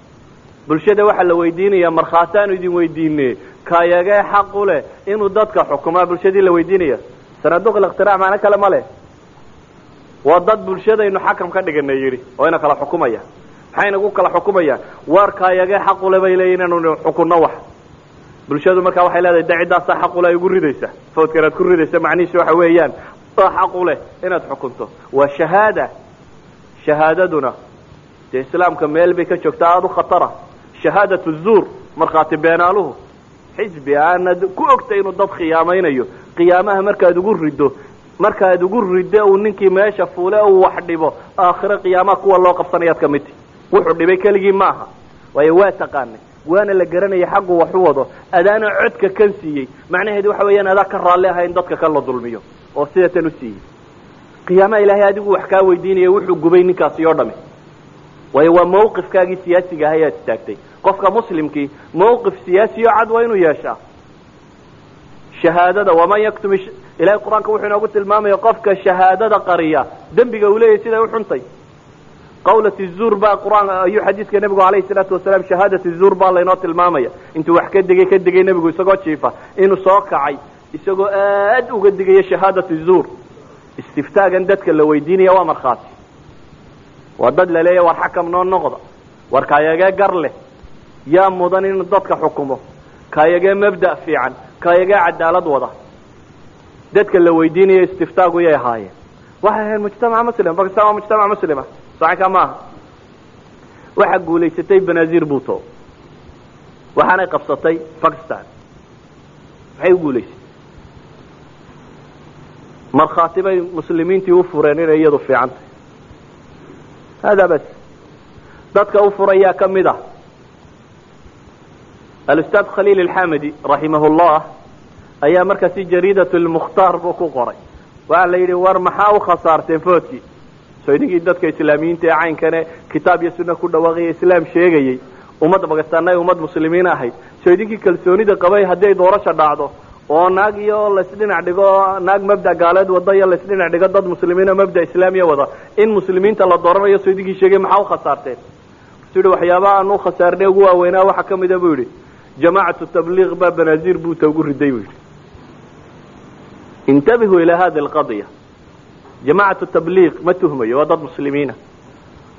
Bulshada waxaa la weydiinaya markhaataanu idin weydiine kayagee xaq u leh inuu dadka xukumaa bulshadii la weydiinaya. Sanaaduq ilikhtirac macno kale ma leh. Waa dad bulshadaynu xakam ka dhiganay yidhi oo ina kala xukumaya. Maxay nagu kala xukumayaan waar kayagee xaq ule bay leeyihiin inanu xukunno wax bulshadu markaa waxay leedahay de ciddaasaa xaq ule ay ugu ridaysa. Fawdka inaad ku ridaysa macnihiisu waxa weeyaan oo xaq u leh inaad xukunto. Waa shahaada shahaadaduna dee islaamka meel bay ka joogtaa aada u khatara. Shahaadatu zuur markhaati beenaaluhu. Xisbi aanad ku ogtay inuu dad khiyaamaynayo qiyaamaha markaad ugu riddo markaad ugu riddo uu ninkii meesha fuule uu wax dhibo aakhire qiyaamaha kuwa loo qabsanayaad ka midti wuxuu dhibay keligii maaha. Waayo waa taqaanay waana la garanaya xaggu wax u wado. Adaana codka kan siiyey. Macnaheedu waxa weeyaan adaa ka raalli aha in dadka kan la dulmiyo. Oo sida tan u siiyey. Qiyaamaha ilaahay adigu wax kaa weydiinaya wuxuu gubay ninkaasi oo dhami. Waayo waa mawqifkaagii siyaasiga ah ayaad istaagtay. Qofka muslimkii mawqif siyaasiyo cad waa inuu yeeshaa. Shahaadada waman yaktum ilahay qur'aanka wuxuu inoogu tilmaamaya qofka shahaadada qariya. Dembiga uu leeyahay siday uxuntay qawlat zuur baa qur'aan ayuu xadiiska nebigu alayhi salaatu wasalaam shahaadati zuur baa laynoo tilmaamaya. Intuu wax ka degay ka degay nebigu isagoo jiifa. Inuu soo kacay isagoo aad uga digaya shahaadati zuur istiftaagan dadka la weydiinaya waa markhaati. Waa dad laleeya war xakam noo noqda. War kaayagee gar leh. Yaa mudan inuu dadka xukumo. Kaayagee mabda' fiican. Kaayagee cadaalad wada. Dadka la weydiinaya istiftaagu yay ahaayeen waxay ahayn mujtamac muslim bakistan waa mujtamac muslima saxinka maaha. Waxaa guulaysatay banazir buto waxaanay qabsatay bakistan maxay u guulaysatay. Markhaati bay muslimiintii u fureen inay iyadu fiican tahay. Hada bas. Dadka u furayaa ka mid ah alustaad khaliil alxamidi raximah llah ayaa markaasi jariidat lmukhtaar buu ku qoray. Waxaa la yidhi war maxaa u khasaarteen foodkii idinkii dadka islaamiyiinta ee caynkane kitaab iyo sunna ku dhawaaqaya islaam sheegayey. Ummadda bakistaanna ay ummad muslimiin ahayd. Idinkii kalsoonida qabay haddii ay doorasha dhacdo oo naag iyo laysdhinac dhigo naag mabda gaaleed wada iyo laysdhinac dhigo dad muslimiin oo mabda islaamiya wada. In muslimiinta la dooranayo idinkii sheegay maxaa u khasaarteen? Su yihi waxyaabaha aan u khasaarnay ugu waaweynaa waxaa ka mida buu yidhi jamaacatu tabliiq baa banaaziir buuta ugu riday buu yidhi. Intabihuu ilaa hadi alqadiya jamaacatu tabliiq ma tuhmayo waa dad muslimiina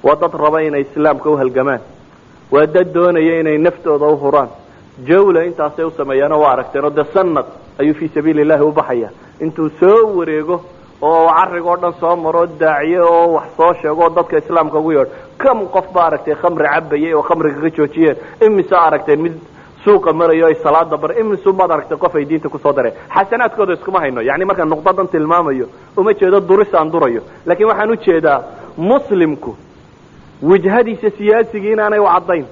waa dad raba inay islaamka uhalgamaan waa dad doonaya inay naftooda u huraan jawla intaasay u sameeyaano waa aragteen oo dee sanad ayuu fii sabiili llahi u baxaya intuu soo wareego oo carriga oo dhan soo maro daaciye oo wax soo sheego oo dadka islaamka ugu yeedho kam qof ba aragtay khamri cabayay oo khamriga ka joojiyeen imise aragteen mid suuqa marayo ay salaada bar imisu baad aragtay qof ay diinta ku soo dareen xasanaadkooda iskuma hayno yani markaan nuqdadan tilmaamayo uma jeedo duris aan durayo. Laakiin waxaan u jeedaa muslimku wijhadiisa siyaasigii inaanay u caddayn.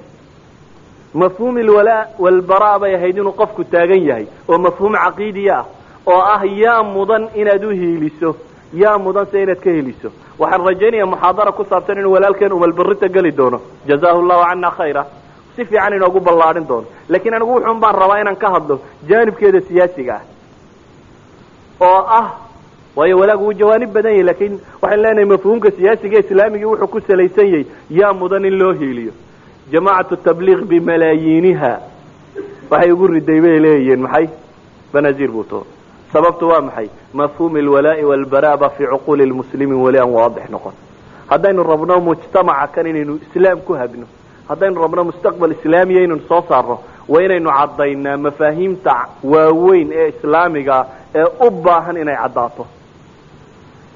Mafhuum ilwalaa walbaraa bay ahayd inuu qofku taagan yahay oo mafhuum caqiidiya ah oo ah yaa mudan inaad u hiiliso yaa mudan se inaad ka heliso waxaan rajaynaya muxaadara ku saabsan inuu walaalkeen umalbarita geli doono. Jazaahu llahu cana khayra si fiican inoogu ballaadhin doono. Laakiin anigu wuxuun baan rabaa inaan ka hadlo jaanibkeeda siyaasiga ah. Oo ah waayo walaagu wuu jawaanib badan yahay laakiin waxaan leenahay mafhuumka siyaasiga islaamigii wuxuu ku salaysan yahay yaa mudan in loo hiiliyo. Jamaacatu tabliiq bimalaayiiniha waxay ugu riday bay leeyihiin maxay? Banazir buto sababtu waa maxay? Mafhuum alwalaa'i walbaraa ba fii cuquuli lmuslimiin weli aan waadix noqon. Haddaynu rabno mujtamaca kan inaynu islaam ku hagno haddaynu rabno mustaqbal islaamiya inaynu soo saarno waa inaynu caddaynaa mafaahiimta waaweyn ee islaamiga ee u baahan inay caddaato.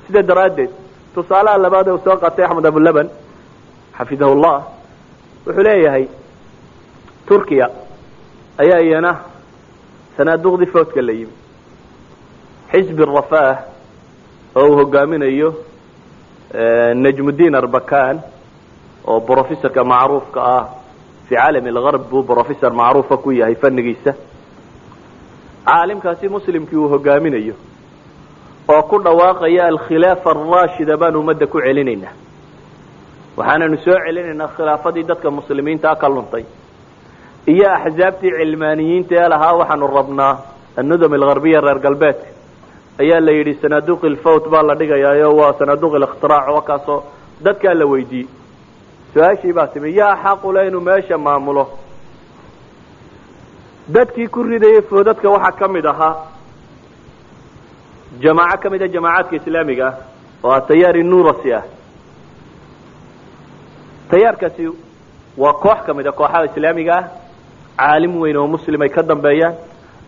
Sida daraaddeed tusaalaha labaad ee uu soo qaatay axmed abulaban xafidahu llah wuxuu leeyahay turkiya ayaa iyana sanaaduqdii foodka la yimi. Xisbi rafaah oo uu hogaaminayo najmudiin arbakan oo brofessorka macruufka ah fi caalam algarb buu brofessor macruufa ku yahay fanigiisa caalimkaasi muslimkii uu hogaaminayo oo ku dhawaaqaya alkhilaafa araashida baan ummadda ku celinaynaa. Waxaananu soo celinaynaa khilaafadii dadka muslimiintaa ka luntay iyo axsaabtii cilmaaniyiinta ee lahaa waxaanu rabnaa annudam algarbiya reer galbeedka ayaa la yidhi sanaaduq ilfawt baa la dhigayaayo waa sanaaduq ilikhtirac oo kaasoo dadkaa la weydiiyey su'aashii baa timi yaa xaqule inuu meesha maamulo. Dadkii ku ridayay foodadka waxaa ka mid ahaa jamaaco ka mid a jamaacaadka islaamiga ah oo a tayaari nurasi ah. Tayaarkaasi waa koox ka mid a kooxaha islaamiga ah caalim weyn oo muslim ay ka dambeeyaan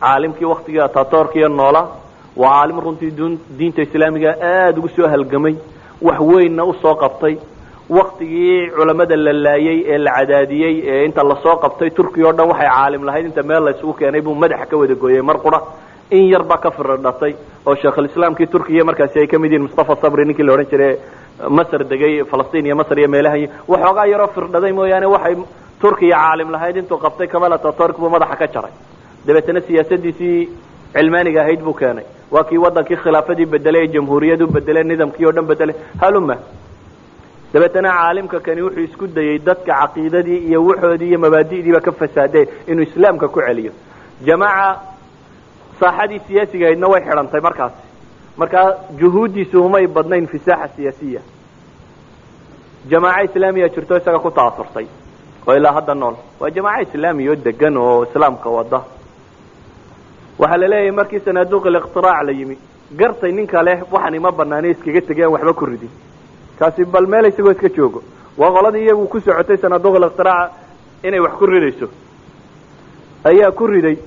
caalimkii waktigii atatorkiya noola waa caalim runtii diinta islaamiga aada ugu soo halgamay wax weynna u soo qabtay waktigii culamada la laayey ee la cadaadiyey ee inta la soo qabtay turkiya o dhan waxay caalim lahayd. Inta meel la isugu keenay buu madaxa ka wada gooyey mar qura. In yar baa ka firdhatay oo sheekhulislaamkii turkiya markaasi ay ka mid yihiin mustafa sabri ninkii la odhan jiray masr degay falastiin iyo masr iyo meelaha waxoogaa yaroo firdhaday mooyaane waxay turkiya caalim lahayd. Intuu qabtay kamal ataturk buu madaxa ka jaray. Dabeetana siyaasadiisii cilmaaniga ahayd buu keenay. Waa kii wadankii khilaafadii bedelay ee jamhuuriyadu bedelay nidaamkii oo dhan bedelay. Haluma dabeetana caalimka kani wuxuu isku dayey dadka caqiidadii iyo waxoodii iyo mabaadi'diiba ka fasaadeen inuu islaamka ku celiyo. Jamaaca saaxadii siyaasiga ahaydna way xidhantay markaasi markaa juhuuddiisu umay badnayn fi siyaasiya. Jamaaco islaamiya jirto isaga ku ta'asurtay oo ilaa hadda nool. Waa jamaaco islaamiya oo degan oo islaamka wada waxaa la leeyahay markii sanaaduuq aliqtiraac la yimi gartay ninka leh waxaan ima banaanay iskaga tegay aan waxba ku ridin kaasi bal meel isagoo iska joogo. Waa qoladii iyagu ku socotay sanaaduuq aliqtiraac inay wax ku ridayso. Ayaa ku riday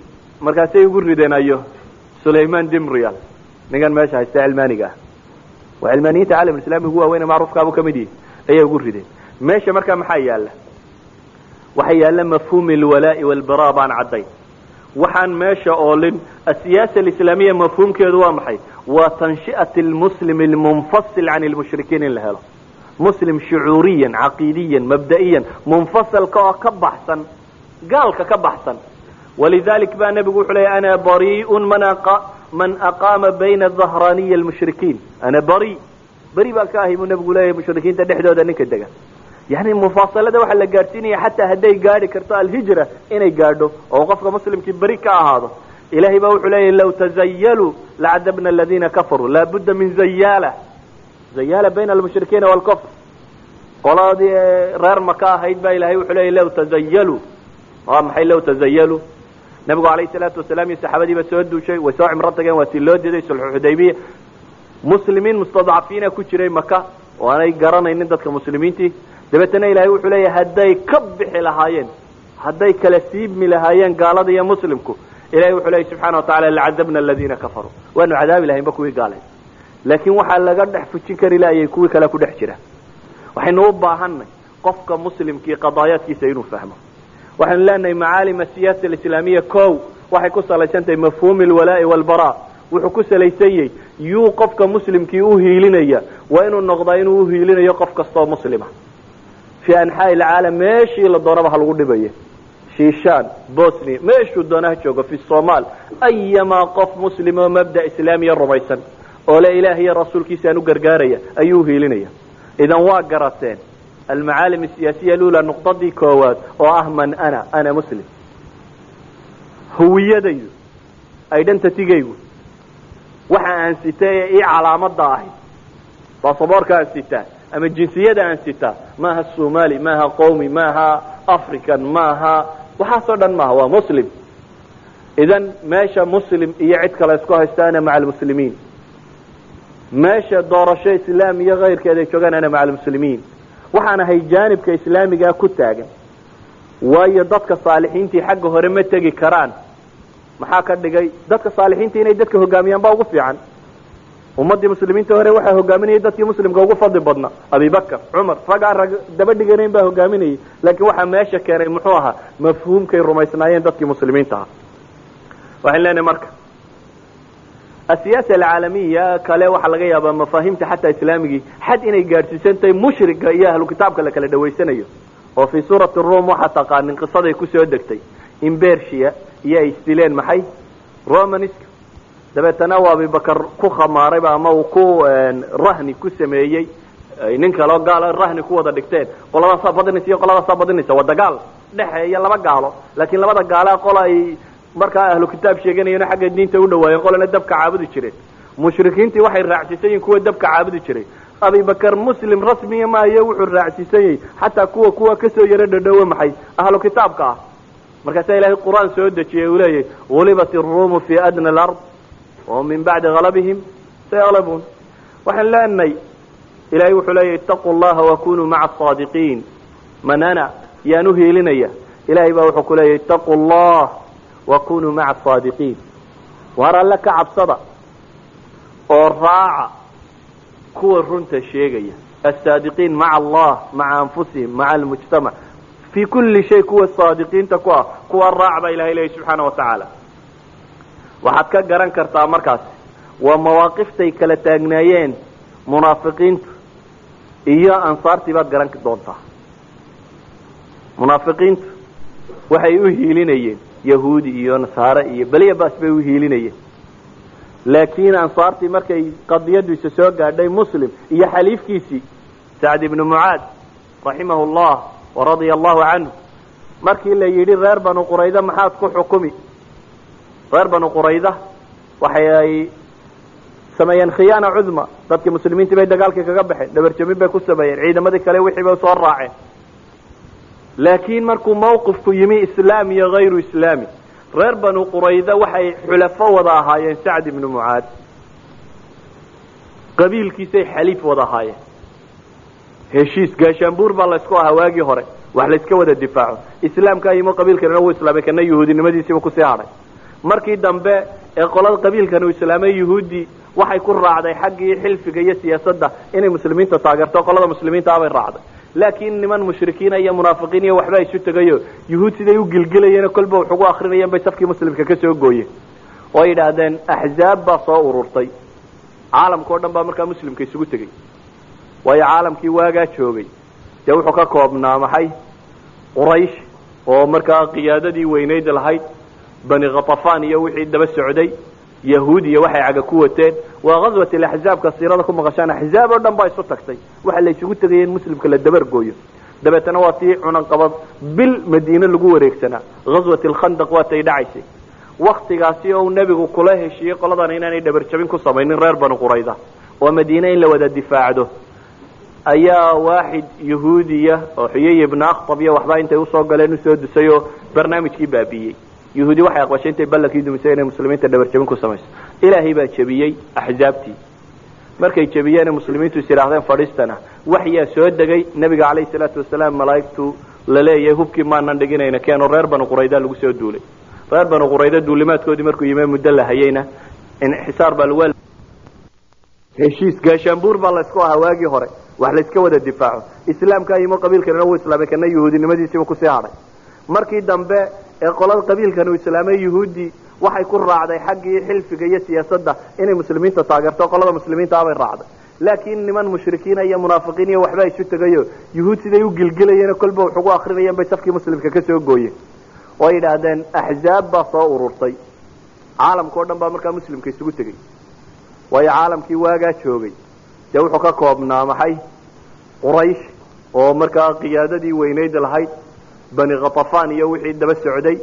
markaasay ugu rideen ayo sulayman dimrial ninkan meesha haysta cilmaaniga ah. Waa cilmaaniyiinta caalam islami ugu waaweyne macruufkaabu ka mid yihi ayay ugu rideen meesha markaa maxaa yaalla waxaa yaalla mafhuum alwalaa'i walbara baan caddayn waxaan meesha oolin. Asiyaasa alislaamiya mafhuumkeedu waa maxay? Waa tanshi'at almuslim almunfasil can lmushrikiin in la helo. Muslim shucuuriyan caqiidiyan mabda'iyan munfasalka oo ka baxsan gaalka ka baxsan. Walidalik baa nebigu wuxuu leeyay ana bari'un man aqaama bayna dhahraniya almushrikiin. Ana bari. Beri baa ka ahay buu nebigu leeyahay mushrikiinta dhexdooda ninka dega yani mufaasalada waxaa la gaadhsiinaya xataa hadday gaadhi karto alhijra inay gaadho oo qofka muslimkii beri ka ahaado. Ilahay baa wuxuu leeyahy law tazayaluu lacadabna aladiina kafaruu laabudda min zayaala. Zayaala bayna almushrikiina waalkufr. Qoladii reer maka ahayd baa ilahay wuxuu leeyahy law tazayaluu waa maxay law tazayaluu nabigu alayhi salaatu wasalaam iyo saxaabadiiba soo duushay way soo cimro tageen waa tii loo diiday sulxu xudaybiya. Muslimiin mustadcafiina ku jiray maka oo aanay garanaynin dadka muslimiintii dabeetana ilahay wuxuu leeyahay hadday ka bixi lahaayeen hadday kala siibmi lahaayeen gaalada iyo muslimku ilahay wuxuu leeyahy subxana watacala lacadabna aladiina kafaruu. Waanu cadaabi lahaynba kuwii gaalay. Laakiin waxaa laga dhex fujin kari laayay kuwii kale ku dhex jira. Waxaynu u baahanay qofka muslimkii qadaayaadkiisa inuu fahmo. Waxaynu leenahay macaalim asiyaasa alislaamiya kow waxay ku salaysan tahay mafhuumi alwalaa'i walbara wuxuu ku salaysan yahay yuu qofka muslimkii u hiilinaya waa inuu noqdaa inuu uhiilinayo qof kastaoo muslima fi anxaa ilcaalam meeshii la doonaba ha lagu dhibayo. Shishaan bosnia meeshuu doona ha joogo fi somaal ayamaa qof muslim oo mabda islaamiya rumaysan. Oo le ilaah iyo rasuulkiisa aan u gargaaraya ayuu uhiilinaya idan waa garateen almacaalim asiyaasiya lula nuqdadii koowaad oo ah man ana ana muslim. Huwiyadaydu identitygaygu waxa aan sita ee ii calaamada ahay basaboorka aan sitaa ama jinsiyada aan sitaa maaha somali maaha qowmi maaha african maaha waxaasoo dhan maaha waa muslim. Idan meesha muslim iyo cid kale isku haysta ana maca almuslimiin. Meesha doorasho islaam iyo kayrkeed ay joogaan ana maca almuslimiin. Waxaan ahay jaanibka islaamigaa ku taagan. Waayo dadka saalixiintii xagga hore ma tegi karaan. Maxaa ka dhigay? Dadka saalixiinta inay dadka hogaamiyaan ba ugu fiican ummadii muslimiinta hore waxaa hogaaminayay dadkii muslimka ugu fadli badna abibakar cumar rag aan rag daba dhiganayn baa hogaaminayay laakiin waxaa meesha keenay muxuu ahaa? Mafhuumkay rumaysnaayeen dadkii muslimiinta ahaa. Waxaan leenahay marka asiyaasa alcaalamiya kale waxaa laga yaabaa mafaahiimta xataa islaamigii xad inay gaadhsiisantahay mushriga iyo ahlu kitaabka la kala dhawaysanayo. Oo fii suurati rum waxaa taqaanin qisaday ku soo degtay. In bersia iyo ay isdileen maxay? Romanska dabeetana waa abibakar ku khamaarayba ama uu ku rahni ku sameeyey. Nin kaleo gaalo rahni ku wada dhigteen. Qoladaasaa badinaysa iyo qoladaasaa badinaysa waa dagaal dhexeeya laba gaalo. Laakiin labada gaala qola ay markaa ahlu kitaab sheeganayeen xagga diinta u dhawaayeen qolana dabka caabudi jireen mushrikiintii waxay raacsiisan yihiin kuwa dabka caabudi jiray. Abibakar muslim rasmiya maayo wuxuu raacsiisan yahay xataa kuwa kuwa ka soo yaro dhadhowe maxay? Ahlu kitaabka ah. Markaasaa ilaahay qur'aan soo dejiyay uu leeyahy gulibat iruumu fi adna alard o min bacdi galabihim sayaqlabuun waxaan leenahay ilahay wuxuu leeyahy itaquu llaha wakunuu maca asaadiqiin man ana yaan uhiilinaya ilahay baa wuxuu ku leeyahy itaquu llah wakunuu maca asaadiqiin waar alle ka cabsada oo raaca kuwa runta sheegaya. Asaadiqiin maca allah maca anfusihim maca almujtamac fi kuli shay kuwa saadiqiinta ku ah kuwa raac baa ilahay leeyahy subxaana wa tacaala waxaad ka garan kartaa markaasi waa mawaaqiftay kala taagnaayeen munaafiqiintu iyo ansaartii baad garan doontaa. Munaafiqiintu waxay u hiilinayeen yahuudi iyo nasaare iyo beliya baas bay u hiilinayeen. Laakiin ansaartii markay qadiyadiisa soo gaadhay muslim iyo xaliifkiisii sacd ibnu mucaad raximahu llah waradia allahu canhu markii la yidhi reer banu qurayda maxaad ku xukumi reer banu qurayda waxay ay sameeyeen khiyaana cudma. Dadkii muslimiintii bay dagaalkii kaga baxeen dhabarjamin bay ku sameeyeen ciidamadii kale wixii bay soo raaceen. Laakiin markuu mawqifku yimi islaam iyo hayru islaami reer banu qurayda waxay xulafo wada ahaayeen sacd ibnu mucaad. Qabiilkiisay xaliif wada ahaayeen. Heshiis gaashaanbuur baa laysku ahaa waagii hore wax layska wada difaaco. Islaamkaa yimo qabiilkanina wuu islaamay kana yahuudinimadiisiiba ku sii hadhay markii dambe ee qolada qabiilkan uu islaamay yahuudi waxay ku raacday xaggii xilfiga iyo siyaasadda inay muslimiinta taageerto. Qolada muslimiinta abay raacday. Laakiin niman mushrikiina iyo munaafiqiin iyo waxba isu tegayo. Yuhuud siday u gilgilayeen kolba wax ugu akrinayeen bay safkii muslimka ka soo gooyeen. Oo ay yidhaahdeen axzaab baa soo ururtay. Caalamka o dhan baa markaa muslimka isugu tegey waayo caalamkii waagaa joogay. Dee wuxuu ka koobnaa maxay? Quraysh oo markaa qiyaadadii weynayd lahayd bani khatafan iyo wixii daba socday yahuud iyo waxay caga ku wateen. Waa ghaswat alaxzaabka siirada ku maqashaan axzaab oo dhan baa isu tagtay. Waxa la isugu tegaya in muslimka la dabargooyo dabeetana waa tii cunanqabad bil madiine lagu wareegsanaa ghaswat alkhandaq waatay dhacaysay. Waktigaasi oo nebigu kula heshiiyey qoladan inaanay dhabarjabin ku samaynin reer banu qurayda oo madiine in la wada difaacdo. Ayaa waaxid yahuudiya oo xuyay ibna akhtab iyo waxbaa intay u soo galeen u soo dusay oo barnaamijkii baabiiyey yahuudi waxay aqbashay intay ballankii dumisay inay muslimiinta dhabarjabin ku samayso. Ilaahay baa jebiyey axzaabtii. Markay jebiyeen muslimiintu is yidhaahdeen fadhiistana waxyaa soo degay nebiga calayhi salaatu wasalaam malaa'igtu la leeyahay hubkii maanan dhiginayna keeno reer banu qurayda lagu soo duulay. Reer banu qurayda duulimaadkoodii markuu yime muddo la hayeyna inxisaar baa lagu heshiis gaashaanbuur baa laysku ahaa waagii hore. Wax layska wada difaaco. Islaamkaa yimo qabiilkanina wuu islaamay kana yahuudinimadiisiiba ku sii hadhay markii dambe ee qolada qabiilkan uu islaamay yahuudi waxay ku raacday xaggii xilfiga iyo siyaasadda inay muslimiinta taageerto qolada muslimiinta abay raacday. Laakiin niman mushrikiina iyo munaafiqiin iyo waxba isu tegayo yuhuud siday u gilgilayeen kolba wax ugu akrinayeen bay safkii muslimka ka soo gooyeen. Oo yidhaahdeen axzaab baa soo ururtay. Caalamka o dhan baa markaa muslimka isugu tegey waayo caalamkii waagaa joogay. Dee wuxuu ka koobnaa maxay? Quraysh oo markaa qiyaadadii weynayd lahayd bani khatafan iyo wixii daba socday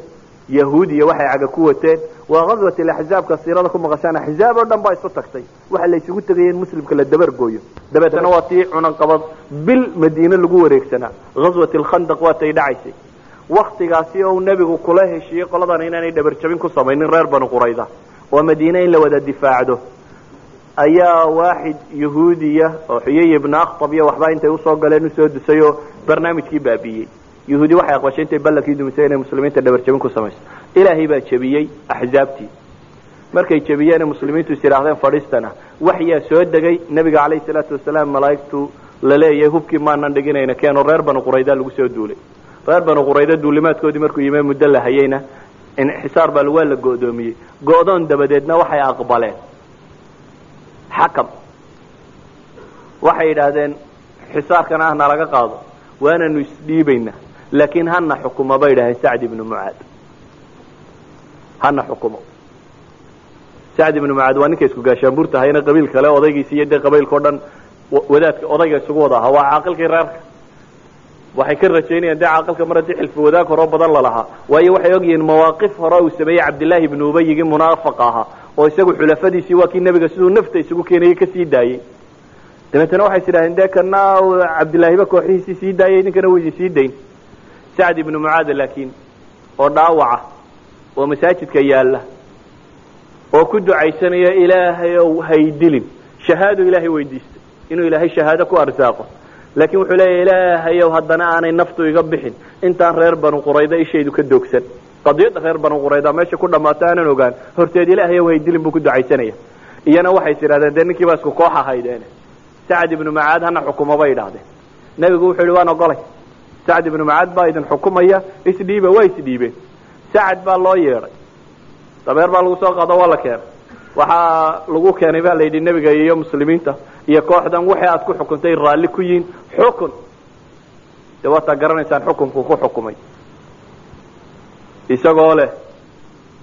yahuud iyo waxay caga ku wateen. Waa ghaswat alaxzaabka siirada ku maqashaan axzaab oo dhan baa isu tagtay. Waxa la isugu tegaya in muslimka la dabargooyo dabeetana waa tii cunanqabad bil madiine lagu wareegsanaa ghaswat alkhandaq waatay dhacaysay. Waktigaasi oo nebigu kula heshiiyey qoladan inaanay dhabarjabin ku samaynin reer banu qurayda oo madiine in la wada difaacdo. Ayaa waaxid yahuudiya oo xuyay ibna akhtab iyo waxbaa intay u soo galeen u soo dusay oo barnaamijkii baabiiyey yahuudi waxay aqbashay intay ballankii dumisay inay muslimiinta dhabarjabin ku samayso ilaahay baa jebiyey axzaabtii. Markay jebiyeen muslimiintu is yidhaahdeen fadhiistana waxyaa soo degay nebiga calayhi salaatu wasalaam malaa'igtu la leeyahay hubkii maanan dhiginayna keeno reer banu qurayda lagu soo duulay. Reer banu qurayda duulimaadkoodii markuu yime muddo la hayeyna inxisaar baa waa la go'doomiyey. Go'doon dabadeedna waxay aqbaleen. Xakam. Waxay yidhaahdeen xisaarkana ah nalaga qaado waananu isdhiibaynaa laakiin hana xukumo bay yidhahdeen sacd ibnu mucaad hana xukumo. Sacd ibnu mucaad waa ninka isku gaashaanbuurta hayna qabiil kale odaygiisi iyo qabiilka o dhan wadaadka odayga isugu wada ahaa waa caaqilkii reerka. Waxay ka rajaynayaan dee caaqilka mar haddii xilfi wadaag horoo badan lalahaa waayo waxay ogyihiin mawaaqif hore uu sameeyey cabdillaahi ibnu ubayigii munaafaqa ahaa oo isagu xulafadiisii waa kii nebiga siduu nafta isugu keenayay ka sii daayey. Dabeetana waxay tidhahdeen dee kana cabdillaahiba kooxihiisii sii daayay idinkana wuu idin sii dayn sacd ibnu mucaada laakiin oo dhaawaca oo masaajidka yaalla oo ku ducaysanaya ilaahay ow haydilin shahaado ilaahay weydiistay inuu ilaahay shahaado ku arsaaqo. Laakiin wuxuu leeya ilaahayow haddana aanay naftu iga bixin. Intaan reer banu qurayda ishaydu ka doogsan. Qadiyadda reer banu qurayda meesha ku dhammaato aanan ogaan horteed ilaahayow haydilin buu ku ducaysanaya. Iyana waxay tidhahdeen dee ninkii isku koox ahaydeen. Sacd ibnu macaad hana xukumo bay idhaahdeen nebigu wuxuu yihi waan ogolay sacd ibnu macaad baa idin xukumaya isdhiiba waa isdhiibeen sacad baa loo yeedhay dabeer baa lagu soo qaado waa la keenay. Waxaa lagu keenay baa la yidhi nebiga iyo muslimiinta iyo kooxdan wixii aad ku xukuntay raalli ku yihiin xukun. Dee waataa garanaysaan xukumkuu ku xukumay. Isagoo leh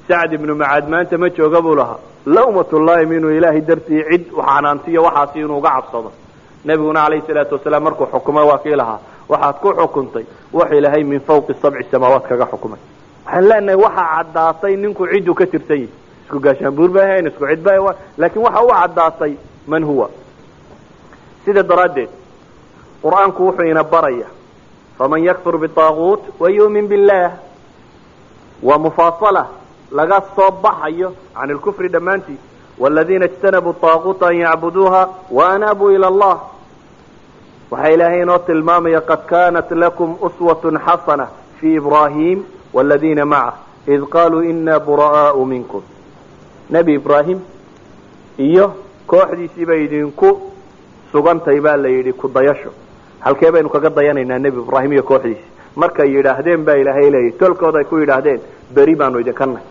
sacd ibnu macaad maanta ma jooga buu lahaa. Lawmatullaahim inuu ilaahay dartii cid xanaantiyo waxaasi inuu uga cabsado. Nebiguna calayhi salaatu wasalaam markuu xukumay waa kii lahaa waxaad ku xukuntay wax ilaahay min fawqi sabci samaawaat kaga xukumay. Waxaan leenahay waxaa caddaatay ninku cidduu ka tirsan yihi isku gaashaanbuur bay hayn isku cid bay laakiin waxa u caddaatay man huwa? Sida daraaddeed qur'aanku wuxuu ina baraya faman yakfur bitaaguut wayuumin billah. Waa mufaasala laga soo baxayo can ilkufri dhammaantiis waladiina ijtanabuu taaguuta an yacbuduuha waanaabuu ila allah waxaa ilaahay inoo tilmaamaya qad kanat lakum uswatun xasana fi ibrahim waladiina macah id qaluu ina bura'aau minkum. Nebi ibraahim iyo kooxdiisii bay idinku sugantay baa la yidhi ku dayasho. Halkee baynu kaga dayanaynaa nebi ibraahim iyo kooxdiisi? Markay yidhaahdeen baa ilaahay leeyahy tolkooda ku yidhaahdeen beri baanu idinka nahy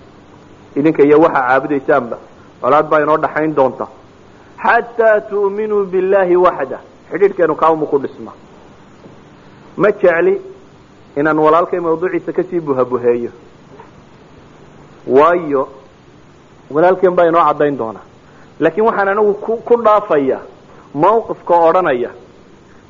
idinka iyo waxaa caabudaysaanba colaad baa inoo dhaxayn doonta. Xataa tu'minuu billahi waxda xidhiidhkeenu kaamu ku dhisma. Ma jecli inaan walaalkay mawduuciisa ka sii buhabuheeyo. Waayo walaalkeen baa inoo caddayn doonaa. Laakiin waxaan anigu ku dhaafaya mawqifka odhanaya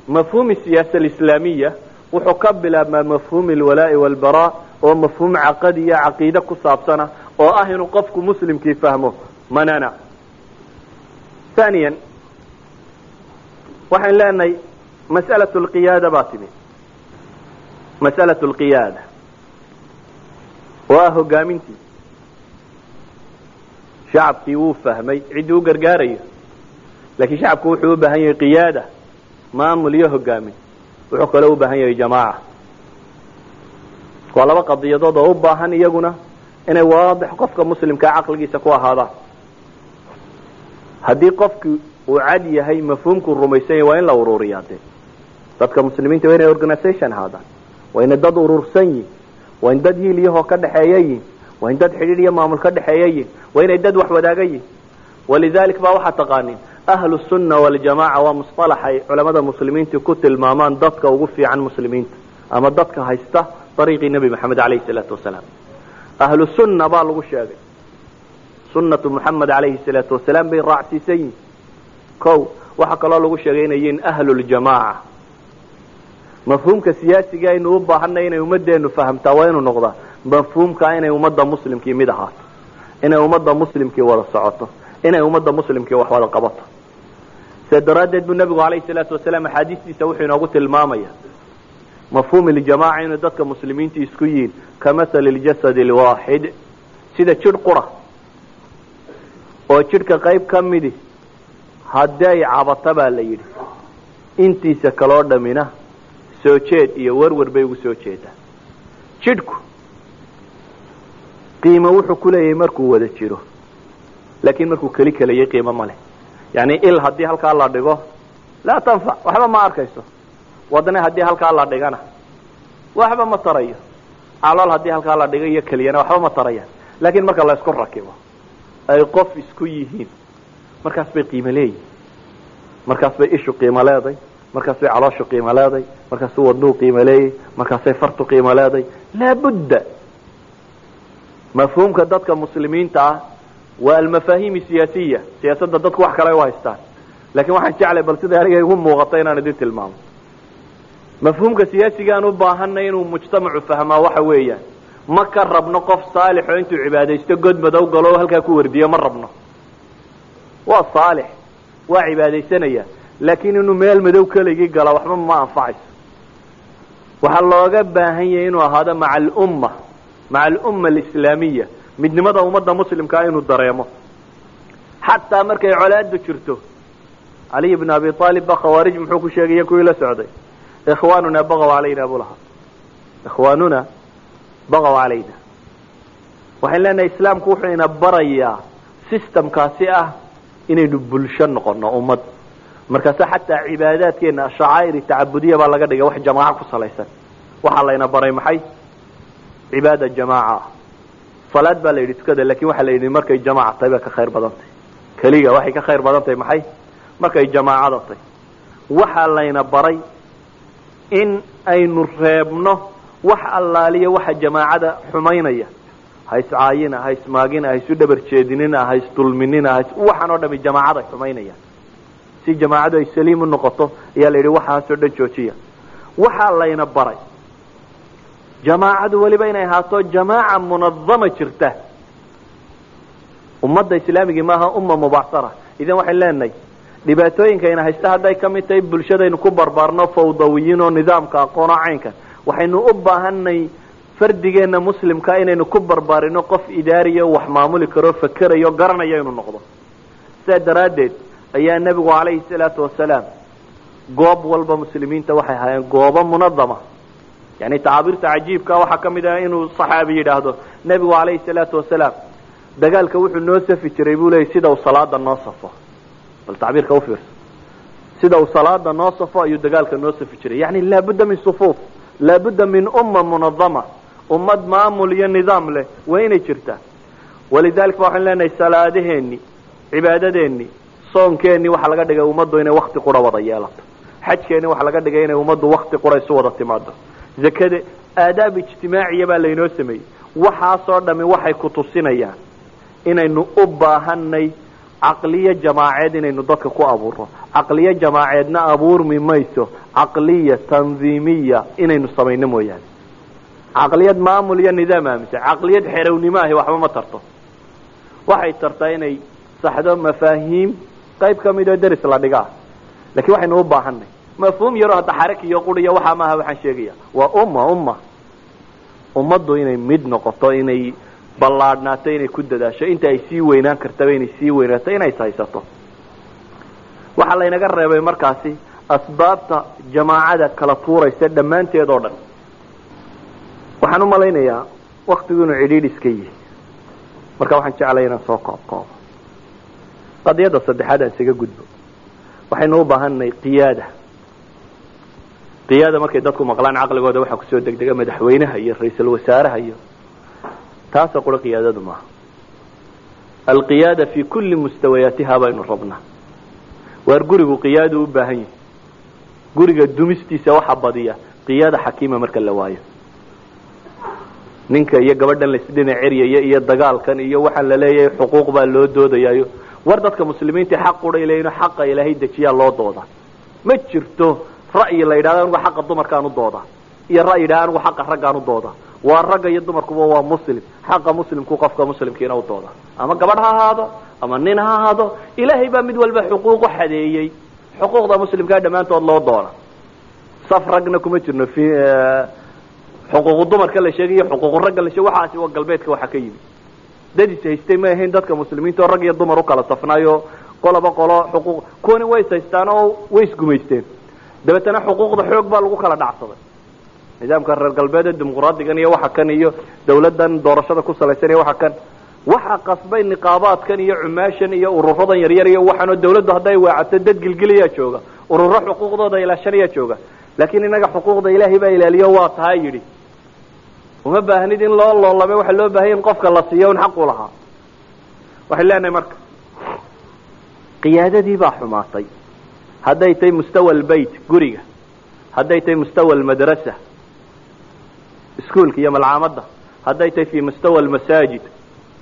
mafhuumi siyaasa alislaamiya wuxuu ka bilaabmaa mafhuumi alwalaa'i walbaraa oo mafhuum caqadi iyo caqiide ku saabsana oo ah inuu qofku muslimkii fahmo. Manana aniyan waxaan leenahay mas'alatu lqiyaada baa timi. Mas'alatu lqiyaada oo hogaamintii shacabkii wuu fahmay ciddii u gargaarayo. Laakiin shacabku wuxuu u baahan yahay qiyaada maamul iyo hogaamin wuxuu kaloo u baahan yahay jamaaca. Waa laba qadiyadood oo u baahan iyaguna inay waadix qofka muslimkaa caqligiisa ku ahaadaan. Haddii qofki uu cad yahay mafhuumkuu rumaysan yahy waa in la ururiyaa dee dadka muslimiinta waa inay organisation ahaadaan waa inay dad urursan yihiin waa in dad hiilyahoo ka dhexeeya yihiin waa in dad xidhiidh iyo maamul ka dhexeeya yihiin waa inay dad wax wadaaga yihiin walidalik ba waxaa taqaanin ahlu sunna waljamaca waa musalax ay culamada muslimiinta ku tilmaamaan dadka ugu fiican muslimiinta ama dadka haysta ariiqii nebi maxamed alayhi salaatu wasalaam. Ahlu sunna baa lagu sheegay. Sunnatu muxamed alayhi salaatu wasalaam bay raacsiisan yihiin ko waxaa kaloo lagu sheegay inay yihiin ahluljamaaca mafhuumka siyaasiga aynu u baahanay inay ummadeenu fahamtaa waa inuu noqdaa mafhuumka inay ummadda muslimkii mid ahaato inay ummadda muslimkii wada socoto inay ummadda muslimkii wax wada qabato. Se daraaddeed buu nebigu alayhi salaatu wasalaam axaadiistiisa wuxuu inoogu tilmaamaya mafhuum iljamaaca inay dadka muslimiinta isku yihiin kamahali ljasadi lwaaxid sida jidh qura oo jidhka qayb ka midi haddii ay cabata baa la yidhi. Intiisa kaloo dhamina soo jeed iyo werwer bay ugu soo jeedaa. Jidhku qiimo wuxuu ku leeyahay markuu wada jiro. Laakiin markuu keli keliyay qiimo ma leh. Yani il haddii halkaa la dhigo laa tanfac waxba ma arkayso. Wadne haddii halkaa la dhigana waxba ma tarayo. Calool haddii halkaa la dhigo iyo keliyana waxba ma tarayaan laakiin marka la rakibo ay qof isku yihiin markaas bay qiimo leeyihiin markaas bay ishu qiimo leeday. Markaas bay calooshu qiimo leeday. Markaasuu wadnuhu qiimo leeyay. Markaasay fartu qiimo leeday. Laabudda. Mafhuumka dadka muslimiinta ah waa almafaahiim siyaasiya. Siyaasadda dadku wax kale u haystaan. Laakiin waxaan jeclay bal siday aniga igu muuqata inaan idin tilmaamo. Mafhuumka siyaasigaan u baahanay inuu mujtamacu fahmaa waxa weeyaan. Ma ka rabno qof saalixoo intuu cibaadaysto god madow galo halkaa ku wardiyo ma rabno waa saalix. Waa cibaadaysanaya. Laakiin inuu meel madow keligii gala waxba ma anfacayso waxaa looga baahan yahay inuu ahaado maca alumma maca alumma alislaamiya midnimada ummadda muslimkaa inuu dareemo. Xataa markay colaadu jirto caliy bn abi aalib ba khawaarij muxuu ku sheegaya kuwii la socday. Ikhwaanuna bagaw calayna buu lahaa. Ikhwaanuna bagaw calayna waxaan leenahay islaamku wuxuu ina barayaa systemkaasi ah inaynu bulsho noqono ummad. Markaase xataa cibaadaadkeena shacaa'iri tacabudiya baa laga dhigay wax jamaaco ku salaysan. Waxaa layna baray maxay? Cibaada jamaaca. Salaad baa la yidhi tukada laakiin waxaa la yidhi markay jamaaca tahay bay ka khayr badan tahay keliga waxay ka khayr badan tahay maxay? Markay jamaacada tahay waxaa layna baray in aynu reebno wax allaaliya waxa jamaacada xumaynaya ha iscaayina ha ismaagina ha isu dhabar jeedinina ha isdulminina waxaan oo dhami jamaacaday xumaynayaan si jamaacadu ay saliim u noqoto ayaa la yidhi waxaasoo dhan joojiya. Waxaa layna baray. Jamaacadu weliba inay ahaato jamaaca munadama jirta. Ummadda islaamigii maaha umma mubacsara idan waxay leenahay dhibaatooyinkayna haysta hadday ka mid tahay bulshadaynu ku barbaarno fawdawiyiin oo nidaamka aqoonoo caynkan waxaynu u baahanay fardigeenna muslimka inaynu ku barbaarino qof idaariya wax maamuli karo fakerayo garanaya inuu noqdo. Sidaa daraaddeed ayaa nebigu calayhi salaatu wasalaam goob walba muslimiinta waxay ahaayeen goobo munadama. Yani tacaabiirta cajiibka waxaa ka mid ah inuu saxaabi yidhaahdo nebigu calayhi salaatu wasalaam dagaalka wuxuu noo safi jiray buu leeyay sida uu salaada noo safo. Bal tacbiirka ufiirsa sida uu salaada noo safo ayuu dagaalka noo safi jiray. Yani laabudda min sufuuf laabudda min umma munadama ummad maamul iyo nidaam leh waa inay jirtaa. Walidalika ba waxaan leenahay salaadaheeni cibaadadeeni soonkeeni waxaa laga dhigay ummaddu inay wakti qura wada yeelato. Xajkeeni waxaa laga dhigay inay ummaddu wakti qura isu wada timaado zakada aadaab ijtimaaciya baa laynoo sameeyey. Waxaasoo dhami waxay ku tusinayaan inaynu u baahanay caqliyo jamaaceed inaynu dadka ku abuurno caqliyo jamaaceedna abuurmi mayso caqliya tandiimiya inaynu samayno mooyaane caqliyad maamul iyo nidaam aaminsan caqliyad xerownimo ahi waxba ma tarto. Waxay tartaa inay saxdo mafaahiim qayb ka mid oo deris la dhigaa. Lakiin waxaynu u baahanay mafhuum yaroo hadda xarak iyo qur iyo waxaa maaha waxaan sheegaya waa umma umma. Ummaddu inay mid noqoto inay ballaadhnaato inay ku dadaasho inta ay sii weynaan kartaba inay sii weynaato inay haysato. Waxaa laynaga reebay markaasi asbaabta jamaacada kala tuuraysa dhammaanteed oo dhan waxaan u malaynayaa waktigu inuu cidhiidh iska yihi marka waxaan jeclaya inaan soo koobkoobo qadiyadda saddexaad aan isaga gudbo. Waxaynu u baahanay qiyaada. Qiyaada markay dadku maqlaan caqligooda waxaa ku soo degdega madaxweynaha iyo ra'iisul wasaaraha iyo taasoo qura qiyaadadu maaha. Alqiyaada fi kulli mustawayaatiha baynu rabnaa. Waar gurigu qiyaadu u baahan yahi guriga dumistiisa waxa badiya. Qiyaada xakiima marka la waayo ninka iyo gabadhan laisdhinac ceryaya iyo dagaalkan iyo waxaan la leeyahay xuquuq baa loo doodayayo war dadka muslimiinta xaq ilayno xaqa ilaahay dejiyaa loo dooda. Ma jirto ra'yi la yidhahdo anigu xaqa dumarkaan u dooda iyo ra'yi yidhahdo anigu xaqa raggaan u dooda. Waa ragga iyo dumarkuba waa muslim. Xaqa muslimku qofka muslimkiina u dooda. Ama gabadh ha ahaado ama nin ha ahaado ilaahay baa mid walba xuquuq u xadeeyey. Xuquuqda muslimkaa dhammaantood loo doona saf ragna kuma jirno xuquuqu dumarka la sheegayo xuquuqu ragga la sheeg waxaasi waa galbeedka waxa ka yimi dadis haystay ma ahayn dadka muslimiinta oo rag iyo dumar u kala safnaayo qoloba qolo xuquuq kuwani way is haystaan oo way isgumaysteen. Dabeetana xuquuqda xoog baa lagu kala dhacsaday. Nidaamka reer galbeed dimuqraadigan iyo waxa kan iyo dawladdan doorashada ku salaysan iyo waxa kan waxa qasbay niqaabaadkan iyo cumaashan iyo ururadan yaryar iyo waxaanoo dawladdu hadday waacato dad gilgiliyaa jooga ururo xuquuqdooda ilaashanayaa jooga. Laakiin inaga xuquuqda ilaahay baa ilaaliyo waa taha yidhi uma baahnid in loo loolame waxa loo baahanya in qofka la siiyo un xaq u lahaa. Waxay leenahay marka qiyaadadii baa xumaatay. Hadday tahay mustawa albeyt guriga. Hadday tahay mustawa almadrasa iskuolka iyo malcaamadda hadday tahay fi mustawa almasaajid